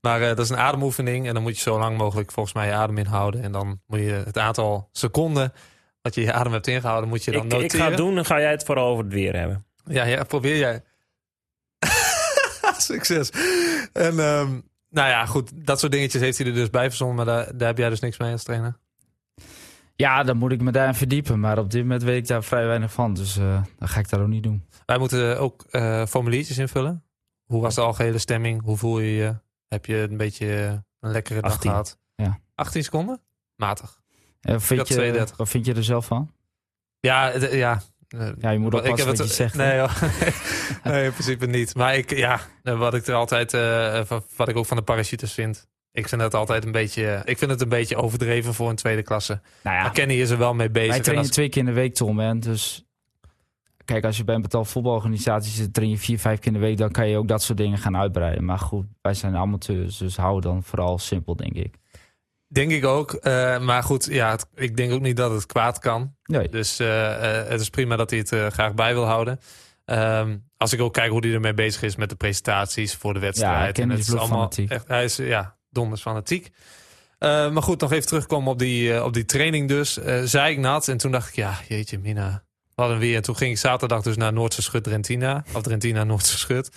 Maar eh, dat is een ademoefening. En dan moet je zo lang mogelijk volgens mij je adem inhouden. En dan moet je het aantal seconden dat je je adem hebt ingehouden, moet je dan Ik, noteren. ik ga het doen, dan ga jij het vooral over het weer hebben. Ja, ja probeer jij. *laughs* Succes. En ehm, nou ja, goed. Dat soort dingetjes heeft hij er dus bij verzonnen. Maar daar, daar heb jij dus niks mee als trainer. Ja, dan moet ik me daarin verdiepen. Maar op dit moment weet ik daar vrij weinig van. Dus dan ga ik dat ook niet doen. Wij moeten ook eh, formuliertjes invullen. Hoe was de algehele stemming? Hoe voel je je? Heb je een beetje een lekkere dag 18. gehad? Ja. 18 seconden? Matig. Eh, vind je, 32. wat vind je er zelf van? Ja, ja. Eh, Ja, je moet oppassen wat je het- zegt. *laughs* Nee, in principe niet. Maar ik, ja, wat ik er altijd, van- wat ik ook van de parachutes vind. Ik vind het altijd een beetje, ik vind het een beetje overdreven voor een tweede klasse. Nou ja, Maar Kenny is er wel mee bezig. wij En trainen als- twee keer in de week, Tom. Hè? Dus kijk, als je bij een betaald voetbalorganisatie zit, train je vier, vijf keer in de week. Dan kan je ook dat soort dingen gaan uitbreiden. Maar goed, wij zijn amateurs. Dus hou dan vooral simpel, denk ik. Denk ik ook. Eh, maar goed, ja, het- ik denk ook niet dat het kwaad kan. Nee. Dus eh, eh, het is prima dat hij het graag bij wil houden. Ehm, als ik ook kijk hoe hij ermee bezig is met de presentaties voor de wedstrijd. Kenny En is het allemaal bloedfanatiek. echt, hij is ja, donders fanatiek. Maar goed, nog even terugkomen op die, op die training dus. Zei ik nat en toen dacht ik, ja, jeetje mina. Wat een weer. En toen ging ik zaterdag dus naar Noordse Schut Drentina. Of Drentina Noordse Schut.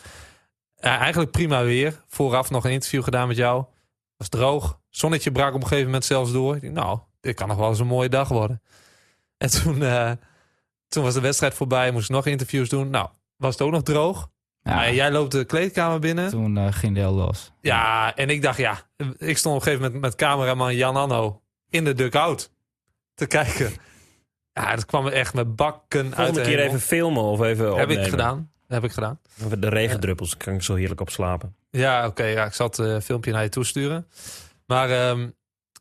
Ja, eigenlijk prima weer. Vooraf nog een interview gedaan met jou. Was droog. Zonnetje brak op een gegeven moment zelfs door. Ik dacht, nou, dit kan nog wel eens een mooie dag worden. En toen, eh, toen was de wedstrijd voorbij. Moest ik nog interviews doen. Nou, was het ook nog droog. Ja, Maar jij loopt de kleedkamer binnen. toen eh, ging de heel los. Ja, en ik dacht, ja, ik stond op een gegeven moment met cameraman Jan Anno in de dugout te kijken. Ja, dat kwam echt met bakken uit Volgende de keer hemel. even filmen of even Heb ik gedaan. Heb ik gedaan. De regendruppels, daar kan ik zo heerlijk op slapen. Ja, oké. ja, ik zal het eh, filmpje naar je toesturen. Maar ehm,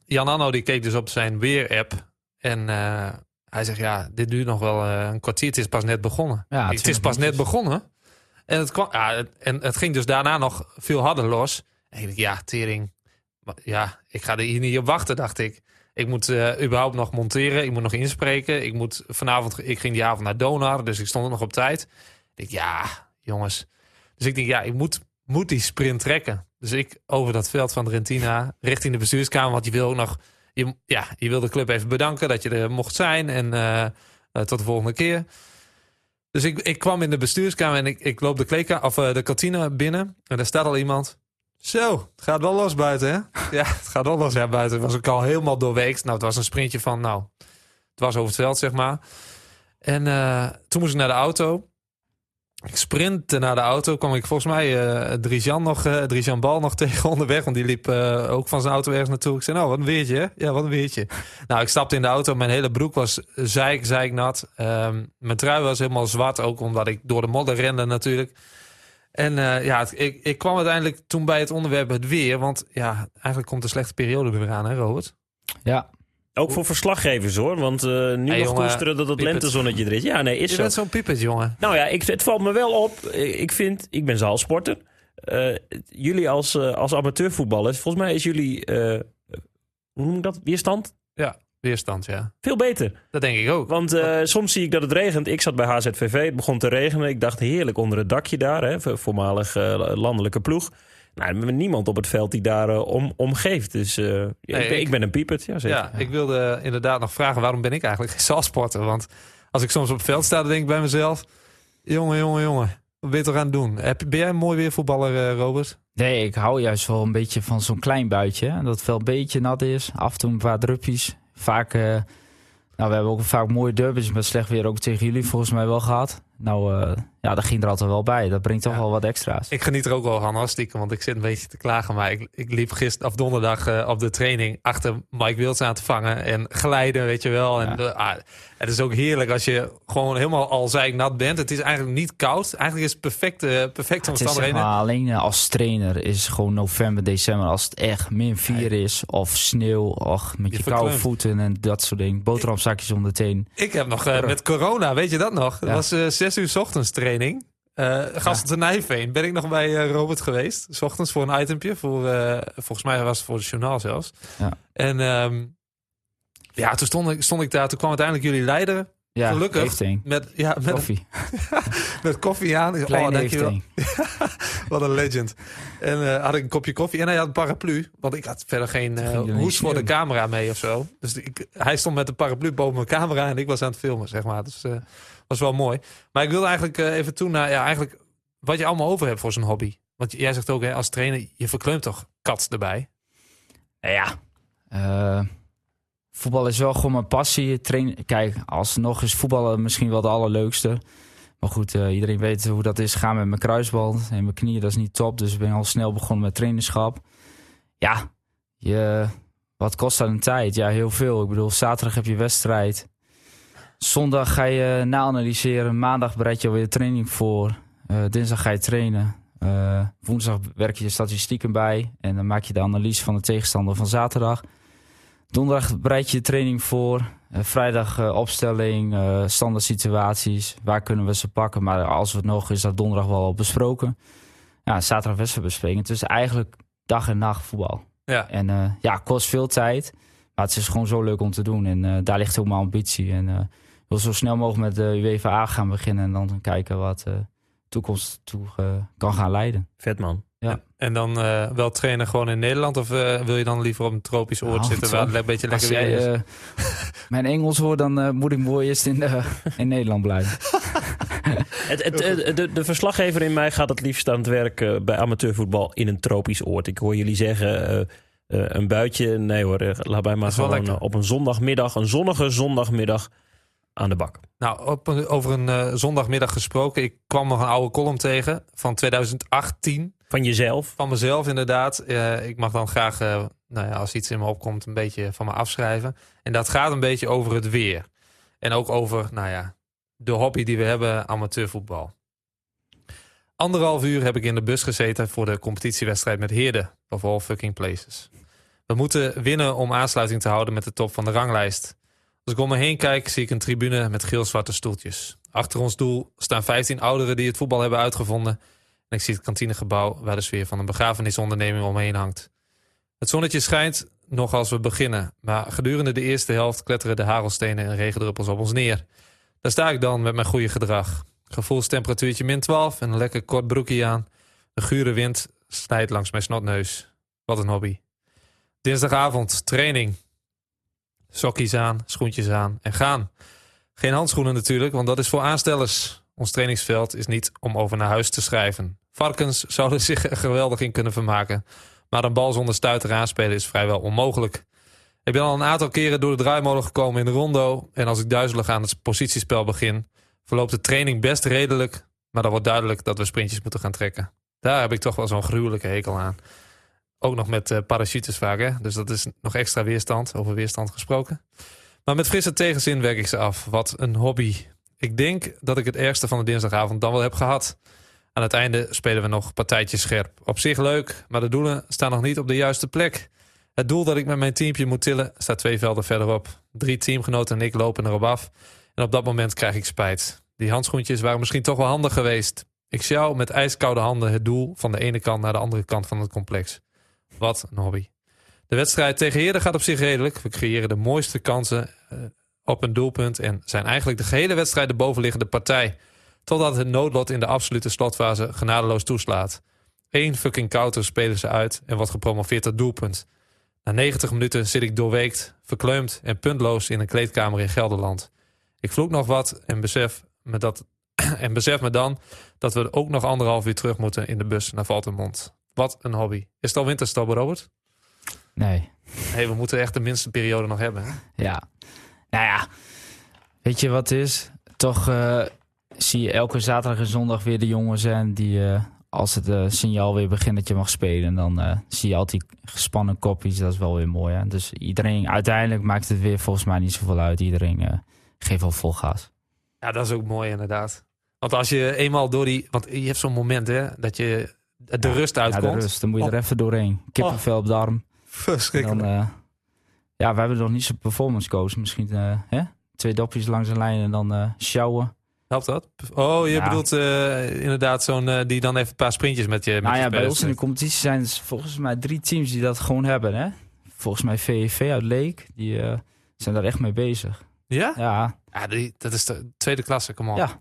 Jan Anno die keek dus op zijn weer-app. En eh, hij zegt, ja, dit duurt nog wel eh, een kwartier. Het is pas net begonnen. Ja, het is 20 pas net begonnen. En het, kwam, ja, het- en het ging dus daarna nog veel harder los. En ik dacht, ja, tering. Maar Ja, ik ga er hier niet op wachten, dacht ik. Ik moet eh, überhaupt nog monteren. Ik moet nog inspreken. Ik moet vanavond, ik ging die avond naar Donar, dus ik stond er nog op tijd. Ik ja, jongens. Dus ik denk, ja, ik moet, moet die sprint trekken. Dus ik over dat veld van Rentina richting de bestuurskamer. Want je wil ook nog, je, ja, je wil de club even bedanken dat je er mocht zijn. En eh, eh, tot de volgende keer. Dus ik, ik kwam in de bestuurskamer en ik, ik loop de, of, eh, de kantine binnen. En daar staat al iemand. Zo, het gaat wel los buiten, hè? Ja, *laughs* het gaat wel los ja, buiten. was ik al helemaal doorweekt. Nou, het was een sprintje van, nou, het was over het veld, zeg maar. En toen moest ik naar de auto. Ik sprintte naar de auto. kwam ik volgens mij eh Drijan nog, eh Drijan Bal nog *laughs* tegen onderweg. Want die liep eh, ook van zijn auto ergens naartoe. Ik zei, nou, wat een weertje, hè? Ja, wat een weertje. *laughs* nou, ik stapte in de auto. Mijn hele broek was zeik, zeiknat. Ehm mijn trui was helemaal zwart. Ook omdat ik door de modder rende natuurlijk. En eh, ja, het- ik, ik kwam uiteindelijk toen bij het onderwerp het weer. Want ja, eigenlijk komt de slechte periode er weer aan, hè Robert? Ja, Ook voor verslaggevers hoor, want eh, nu Hey, nog jongen, koesteren dat het lentezonnetje er is. Ja, nee, is Je zo. bent zo'n piepet, jongen. Nou ja, ik, het valt me wel op. Eh, Ik vind, ik ben zaalsporter. Eh, jullie als, eh, als amateurvoetballers, volgens mij is jullie, hoe noem ik dat, weerstand? Weerstand, ja. Veel beter. Dat denk ik ook. Want soms zie ik dat het regent. Ik zat bij HZVV, het begon te regenen. Ik dacht heerlijk onder het dakje daar, hè, voor- voormalig landelijke ploeg. Nou, er is niemand op het veld die daar eh, om, om geeft. Dus eh, ja, ik, ben, ik- ik ben een piepert, ja zeker. Ja, ik wilde inderdaad nog vragen, waarom ben ik eigenlijk *laughs* geen zaalsporter? Want als ik soms op het veld sta, dan denk ik bij mezelf... Jongen, jongen, jongen, wat ben je toch aan het doen? Heb, ben jij een mooi weervoetballer, eh, Robert? nee, ik hou juist wel een beetje van zo'n klein buitje. hè. Dat het wel een beetje nat is. Af en toe een paar druppies. Vaak, eh, nou, we hebben ook vaak mooie derbies met slecht weer ook tegen jullie volgens mij wel gehad. Nou, eh, ja, dat ging er altijd wel bij. Dat brengt toch Ja. wel wat extra's. Ik geniet er ook wel van, stiekem, want ik zit een beetje te klagen. Maar ik, ik liep gisteren of donderdag eh, op de training achter Mike Wilds aan te vangen. En glijden, weet je wel. En Ja. ah, het is ook heerlijk als je gewoon helemaal al nat bent. Het is eigenlijk niet koud. Eigenlijk is het perfecte, perfecte Het is zeg omstandigheden. maar, alleen eh, als trainer is gewoon november, december. Als het echt min 4 is of sneeuw. Och, met Je je, koude voeten en dat soort dingen. Boterhamzakjes om de teen. Ik heb nog met corona, weet je dat nog? Ja. was zes uur ochtends training. Eh Gasten te Nijveen ben ik nog bij eh, Robert geweest. S ochtends voor een itempje. Voor, eh, volgens mij was het voor het journaal zelfs. Ja. En ehm, ja, toen stond ik, stond ik daar. Toen kwam uiteindelijk jullie leider Ja, Gelukkig. Met, ja, met, Koffie. *laughs* met koffie aan. Ik- oh, dankjewel. *laughs* Wat een legend. En had ik een kopje koffie en hij had een paraplu. Want ik had verder geen hoes voor de camera mee of zo. Dus ik, hij stond met de paraplu boven mijn camera en ik was aan het filmen, zeg maar. Dus was wel mooi. Maar ik wilde eigenlijk eh, even toe naar ja, eigenlijk wat je allemaal over hebt voor zo'n hobby. Want jij zegt ook hè, als trainer, je verkleumt toch kat erbij. Nou ja, eh, voetbal is wel gewoon mijn passie. Train, kijk, alsnog is voetballen misschien wel het allerleukste. Maar goed, eh, iedereen weet hoe dat is gaan met mijn kruisband en mijn knieën. Dat is niet top, dus ik ben al snel begonnen met trainerschap. Ja, je, wat kost dat een tijd? Ja, heel veel. Ik bedoel, zaterdag heb je wedstrijd. Zondag ga je na-analyseren. Maandag bereid je alweer de training voor. Eh, dinsdag ga je trainen. Eh, woensdag werk je je statistieken bij. En dan maak je de analyse van de tegenstander van zaterdag. Donderdag bereid je de training voor. Eh, vrijdag opstelling, standaard situaties. Waar kunnen we ze pakken? Maar als het nog is, dat donderdag wel al besproken. Ja, zaterdag wedstrijdbespreking. Het is eigenlijk dag en nacht voetbal. Ja. En ja, kost veel tijd. Maar het is gewoon zo leuk om te doen. En daar ligt ook mijn ambitie. En wil zo snel mogelijk met de UEFA gaan beginnen. En dan kijken wat de toekomst toe eh, kan gaan leiden. Vet man. En dan eh, wel trainen gewoon in Nederland? Of eh, wil je dan liever op een tropisch oord Nou, zitten waar het een beetje Als lekker weer jij is? eh, mijn Engels hoort, dan eh, moet ik mooi eerst in, de, in Nederland blijven. *laughs* Het, het, eh, de, de verslaggever in mij gaat het liefst aan het werk eh, bij amateurvoetbal in een tropisch oord. Ik hoor jullie zeggen eh, eh, een buitje. Nee hoor, eh, laat mij maar gewoon lekker. eh, op een zondagmiddag, een zonnige zondagmiddag aan de bak. Nou, op een- over een eh, zondagmiddag gesproken. Ik kwam nog een oude column tegen van 2018. Van jezelf. Van mezelf inderdaad. Eh, ik mag dan graag, eh, nou ja, als iets in me opkomt, een beetje van me afschrijven. En dat gaat een beetje over het weer. En ook over, nou ja, de hobby die we hebben, amateurvoetbal. Anderhalf uur heb ik in de bus gezeten voor de competitiewedstrijd met Heerde. Of all fucking places. We moeten winnen om aansluiting te houden met de top van de ranglijst. Als ik om me heen kijk, zie ik een tribune met geel-zwarte stoeltjes. Achter ons doel staan 15 ouderen die het voetbal hebben uitgevonden. En ik zie het kantinegebouw waar de sfeer van een begrafenisonderneming omheen hangt. Het zonnetje schijnt nog als we beginnen, maar gedurende de eerste helft kletteren de hagelstenen en regendruppels op ons neer. Daar sta ik dan met mijn goede gedrag. Gevoelstemperatuurtje min 12 en een lekker kort broekje aan. De gure wind snijdt langs mijn snotneus. Wat een hobby. Dinsdagavond, training. Sokkies aan, schoentjes aan en gaan. Geen handschoenen natuurlijk, want dat is voor aanstellers. Ons trainingsveld is niet om over naar huis te schrijven. Varkens zouden zich er geweldig in kunnen vermaken. Maar een bal zonder stuiter aanspelen is vrijwel onmogelijk. Ik ben al een aantal keren door de draaimolen gekomen in de rondo. En als ik duizelig aan het positiespel begin, verloopt de training best redelijk. Maar dan wordt duidelijk dat we sprintjes moeten gaan trekken. Daar heb ik toch wel zo'n gruwelijke hekel aan. Ook nog met eh, parachutes vaak, hè? Dus dat is nog extra weerstand, over weerstand gesproken. Maar met frisse tegenzin werk ik ze af. Wat een hobby. Ik denk dat ik het ergste van de dinsdagavond dan wel heb gehad. Aan het einde spelen we nog partijtjes scherp. Op zich leuk, maar de doelen staan nog niet op de juiste plek. Het doel dat ik met mijn teampje moet tillen staat twee velden verderop. Drie teamgenoten en ik lopen erop af. En op dat moment krijg ik spijt. Die handschoentjes waren misschien toch wel handig geweest. Ik sjouw met ijskoude handen het doel van de ene kant naar de andere kant van het complex. Wat een hobby. De wedstrijd tegen Heerden gaat op zich redelijk. We creëren de mooiste kansen eh, op een doelpunt en zijn eigenlijk de gehele wedstrijd de bovenliggende partij. Totdat het noodlot in de absolute slotfase genadeloos toeslaat. Eén fucking counter spelen ze uit en wordt gepromoveerd tot doelpunt. Na 90 minuten zit ik doorweekt, verkleumd en puntloos in een kleedkamer in Gelderland. Ik vloek nog wat en besef me, dat, *clears throat* en besef me dan dat we ook nog anderhalf uur terug moeten in de bus naar Valtemont. Wat een hobby. Is het al Robert? Nee, Nee, we moeten echt de minste periode nog hebben. Hè? ja. Nou ja, weet je wat het is? Toch eh, zie je elke zaterdag en zondag weer de jongens en die... eh, als het eh, signaal weer begint dat je mag spelen, dan zie je altijd die gespannen kopjes. Dat is wel weer mooi. Hè? Dus iedereen, uiteindelijk maakt het weer volgens mij niet zoveel uit. Iedereen geeft wel vol gas. Ja, dat is ook mooi inderdaad. Want als je eenmaal door die... Want je hebt zo'n moment hè, dat je de rust Ja, uitkomt. de rust, dan moet je er Oh. even doorheen. Kippenvel op de arm. Verschrikkelijk. Dan, eh, ja, we hebben nog niet zo'n performance coach. Misschien eh, hè? twee dopjes langs de lijn en dan eh sjouwen. Helpt dat? Oh, je Ja. bedoelt inderdaad zo'n die dan even een paar sprintjes met je met Nou je ja, bij ons in de competitie zijn er volgens mij drie teams die dat gewoon hebben. Hè? Volgens mij VEV uit Leek, die zijn daar echt mee bezig. Ja? Ja, Ja, die, dat is de tweede klasse, come on. Ja.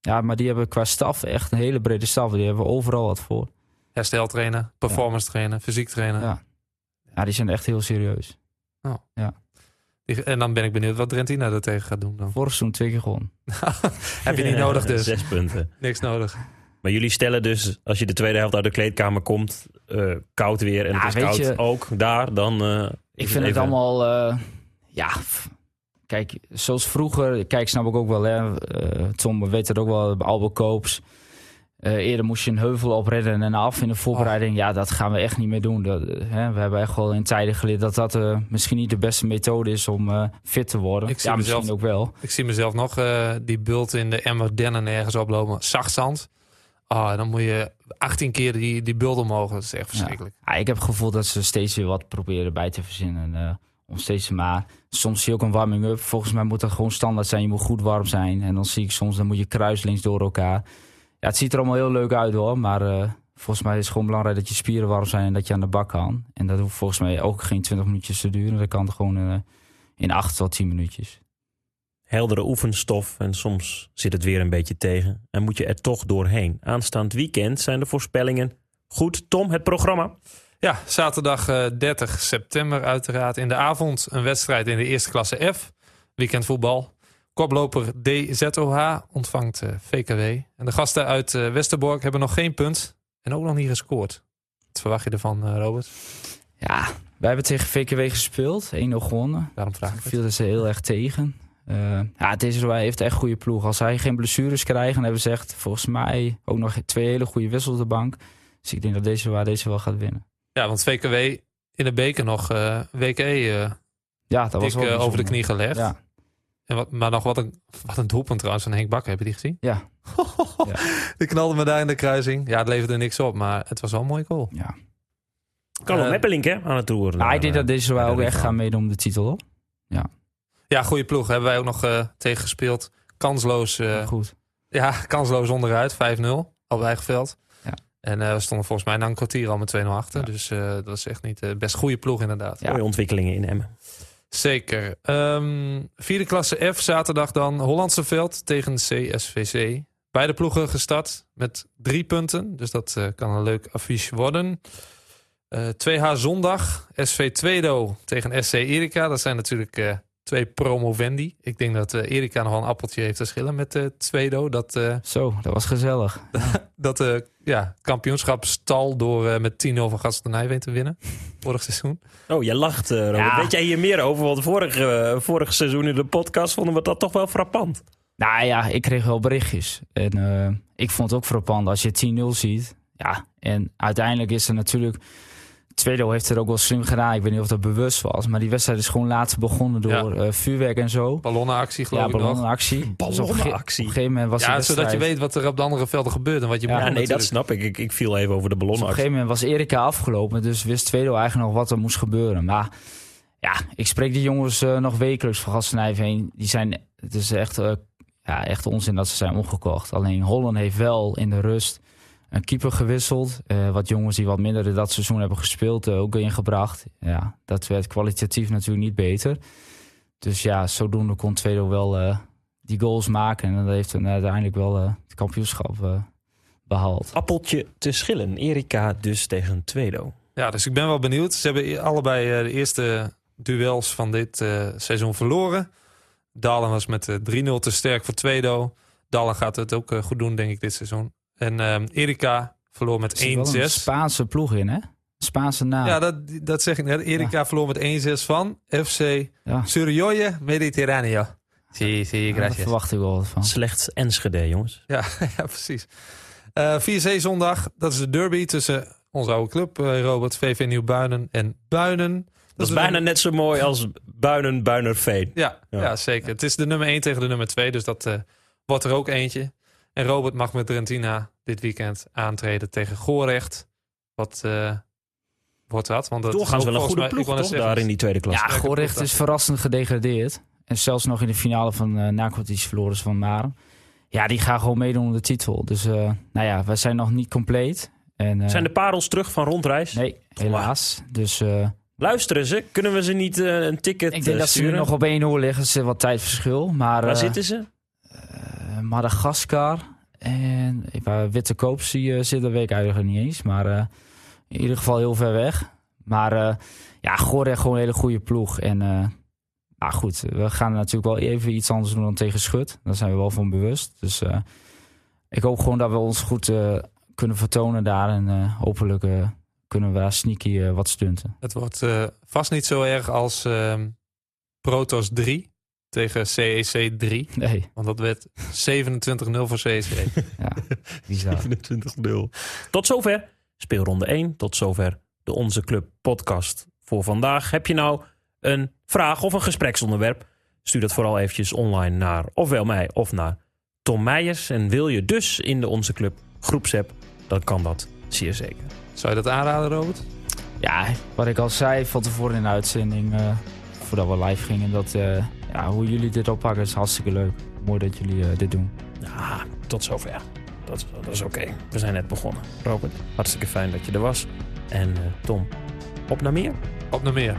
Ja, maar die hebben qua staf echt een hele brede staf. Die hebben overal wat voor. Hersteltrainen, performance trainen, fysiek trainen. Ja. Ja, die zijn echt heel serieus. Die- en dan ben ik benieuwd wat Drentina er tegen gaat doen dan. Vorig seizoen twee keer gewonnen. *laughs* Heb je niet nodig dus. Zes punten. Niks nodig. Maar jullie stellen dus, als je de tweede helft uit de kleedkamer komt, eh, koud weer en Ja, het is koud je- ook daar, dan... eh, Ik vind het allemaal, eh, ja, kijk, zoals vroeger, kijk, snap ik ook wel, hè. eh, Tom weet het ook wel, Albert Koops. Eh, eerder moest je een heuvel opredden en af in de voorbereiding. Ja, dat gaan we echt niet meer doen. Dat, eh, hè, we hebben echt wel in tijden geleerd dat dat misschien niet de beste methode is om eh, fit te worden. Ik zie ja, misschien mezelf- ook wel. Ik zie mezelf nog die bult in de emmer dennen ergens oplopen. Zacht zand. Ah, dan moet je 18 keer die, die bult omhoog. Dat is echt verschrikkelijk. Ja, ik heb het gevoel dat ze steeds weer wat proberen bij te verzinnen. Om steeds maar. Soms zie je ook een warming-up. Volgens mij moet dat gewoon standaard zijn. Je moet goed warm zijn. En dan zie ik soms, dan moet je kruislinks door elkaar. Ja, het ziet er allemaal heel leuk uit hoor. Maar eh, volgens mij is het gewoon belangrijk dat je spieren warm zijn en dat je aan de bak kan. En dat hoeft volgens mij ook geen 20 minuutjes te duren. Dat kan gewoon eh, in 8 tot 10 minuutjes. heldere oefenstof en soms zit het weer een beetje tegen en moet je er toch doorheen. Aanstaand weekend zijn de voorspellingen goed. Tom, het programma. Ja, zaterdag eh, 30 september uiteraard. In de avond een wedstrijd in de eerste klasse F. Weekendvoetbal. Koploper DZOH ontvangt eh, VKW. En de gasten uit eh, Westerbork hebben nog geen punt. En ook nog niet gescoord. Wat verwacht je ervan, eh, Robert? Ja, wij hebben tegen VKW gespeeld. 1-0 gewonnen. Daarom vraag ik viel ze heel erg tegen. Eh ja, deze heeft echt goede ploeg. Als hij geen blessures krijgt, dan hebben ze echt volgens mij ook nog twee hele goede wissels op de bank. Dus ik denk dat deze waar deze wel gaat winnen. Ja, want VKW in de beker nog eh WK eh Ja, dat was dik, wel eh, over de knie gelegd. Ja, En wat, maar nog wat een, wat een doelpunt trouwens van Henk Bakker. Heb je die gezien? *laughs* ja, Die knalde me daar in de kruising. Ja, het leverde niks op, maar het was wel een mooie goal. ja. Carlo Eh, Meppelink hè, aan het toeren. Maar ik denk dat deze wel ook echt gaan meedoen om de titel. Hoor. Ja, goede ploeg. Hebben wij ook nog eh, tegen gespeeld. Kansloos, eh, Goed. ja, kansloos onderuit. 5-0 op eigen veld. En eh, we stonden volgens mij na een kwartier al met 2-0 achter. Ja. Dus eh, dat is echt niet de best goede ploeg inderdaad. Ja. Mooie ontwikkelingen in Emmen. Zeker. Ehm, vierde klasse F, zaterdag dan Hollandse veld tegen CSVC. Beide ploegen gestart met drie punten. Dus dat eh, kan een leuk affiche worden. Eh 2H zondag. SV Tweedo tegen SC Erika. Dat zijn natuurlijk eh, twee promovendi. Ik denk dat eh, Erika nog wel een appeltje heeft te schillen met eh Tweedo. Dat, eh Zo, dat was gezellig. *laughs* dat eh ja, kampioenschap stal door eh, met 10-0 van Gasten Nijveen te winnen. Vorig seizoen. Oh, je lacht, eh, Robert. Ja. Weet jij hier meer over? Want vorig, vorig seizoen in de podcast vonden we dat toch wel frappant. Nou ja, ik kreeg wel berichtjes. En eh, ik vond het ook frappant als je 10-0 ziet. Ja, en uiteindelijk is er natuurlijk... Tweedo heeft het ook wel slim gedaan. Ik weet niet of dat bewust was. Maar die wedstrijd is gewoon later begonnen door eh, vuurwerk en zo. Ballonnenactie geloof Ja, ik nog. ballonnenactie. *laughs* Dus op een ge- Ballonnenactie. Op een gegeven moment was Ja, zodat je weet wat er op de andere velden gebeurt en wat je Ja, moet Ja, nee, dat snap ik. ik. Ik viel even over de Dus op een ballonnenactie. gegeven moment was Erika afgelopen. Dus wist Tweedo eigenlijk nog wat er moest gebeuren. Maar ja, ik spreek die jongens eh, nog wekelijks van Gastenijveen. Die zijn, het is echt, eh, ja, echt onzin dat ze zijn omgekocht. Alleen Holland heeft wel in de rust een keeper gewisseld. Eh, wat jongens die wat minder dat seizoen hebben gespeeld eh, ook ingebracht. Ja, dat werd kwalitatief natuurlijk niet beter. Dus ja, zodoende kon Tweedo wel eh, die goals maken. En dat heeft hem uiteindelijk wel eh, het kampioenschap eh, behaald. Appeltje te schillen. Erika dus tegen Tweedo. Ja, dus ik ben wel benieuwd. Ze hebben allebei eh, de eerste duels van dit eh, seizoen verloren. Dalen was met eh, 3-0 te sterk voor Tweedo. Dalen gaat het ook goed doen, denk ik, dit seizoen. En ehm, Erika verloor met Er zit wel 1-6. een Spaanse ploeg in, hè? Spaanse naam. Ja, dat, dat zeg ik net. Erika verloor met 1-6 van FC Ja. Suryoye Mediterraneo. Zie, zie, daar gracias. verwacht ik wel wat van. Slechts Enschede, jongens. Ja, *laughs* ja precies. Eh 4C zondag, dat is de derby tussen onze oude club, eh, Robert, VV Nieuw-Buinen en Buinen. Dat is bijna net zo mooi als Buinen, Buinerveen. Ja, Ja. ja. zeker. Het is de nummer 1 tegen de nummer 2, dus dat eh, wordt er ook eentje. En Robert mag met Drentina dit weekend aantreden tegen Gorecht. Wat eh, wordt dat? Want dat Doorgaans ook wel een goede mij- ploeg, toch? zeggen, Daar in die tweede klas. Ja, ploeg is verrassend gedegradeerd. En zelfs nog in de finale van uh, Nacotis verloren ze van Maren. ja, die gaan gewoon meedoen om de titel. Dus eh, nou ja, wij zijn nog niet compleet. En, eh, Zijn de parels terug van rondreis? Nee, helaas. Dus eh, Luisteren ze? Kunnen we ze niet eh, een ticket ik denk eh, dat ze nu sturen? nog op 1 0 liggen. Ze wat tijdverschil. Maar Waar eh, zitten ze? Eh, Madagaskar en Witte Koop zie, eh, zit, dat weet ik eigenlijk niet eens. Maar eh, in ieder geval heel ver weg. Maar ja, heeft gewoon een hele goede ploeg. En nou goed, we gaan natuurlijk wel even iets anders doen dan tegen Schut. Daar zijn we wel van bewust. Dus ik hoop gewoon dat we ons goed kunnen vertonen daar. En hopelijk kunnen we daar sneaky wat stunten. Het wordt vast niet zo erg als ehm, Protos 3 tegen CEC 3. Nee, Want dat werd 27-0 voor E CEC. *laughs* ja, bizar. 27-0. Tot zover speelronde 1. Tot zover de Onze Club podcast voor vandaag. Heb je nou een vraag of een gespreksonderwerp? Stuur dat vooral eventjes online naar ofwel mij of naar Tom Meijers. En wil je dus in de Onze Club groepsapp, dan kan dat zeer zeker. Zou je dat aanraden, Robert? Ja, wat ik al zei van tevoren in de uitzending, eh, voordat we live gingen, dat eh, ja, hoe jullie dit oppakken is hartstikke leuk. Mooi dat jullie eh, dit doen. Ja, tot zover. Dat, dat is oké. We zijn net begonnen. Robert, hartstikke fijn dat je er was. En eh, Tom, op naar meer. Op naar meer.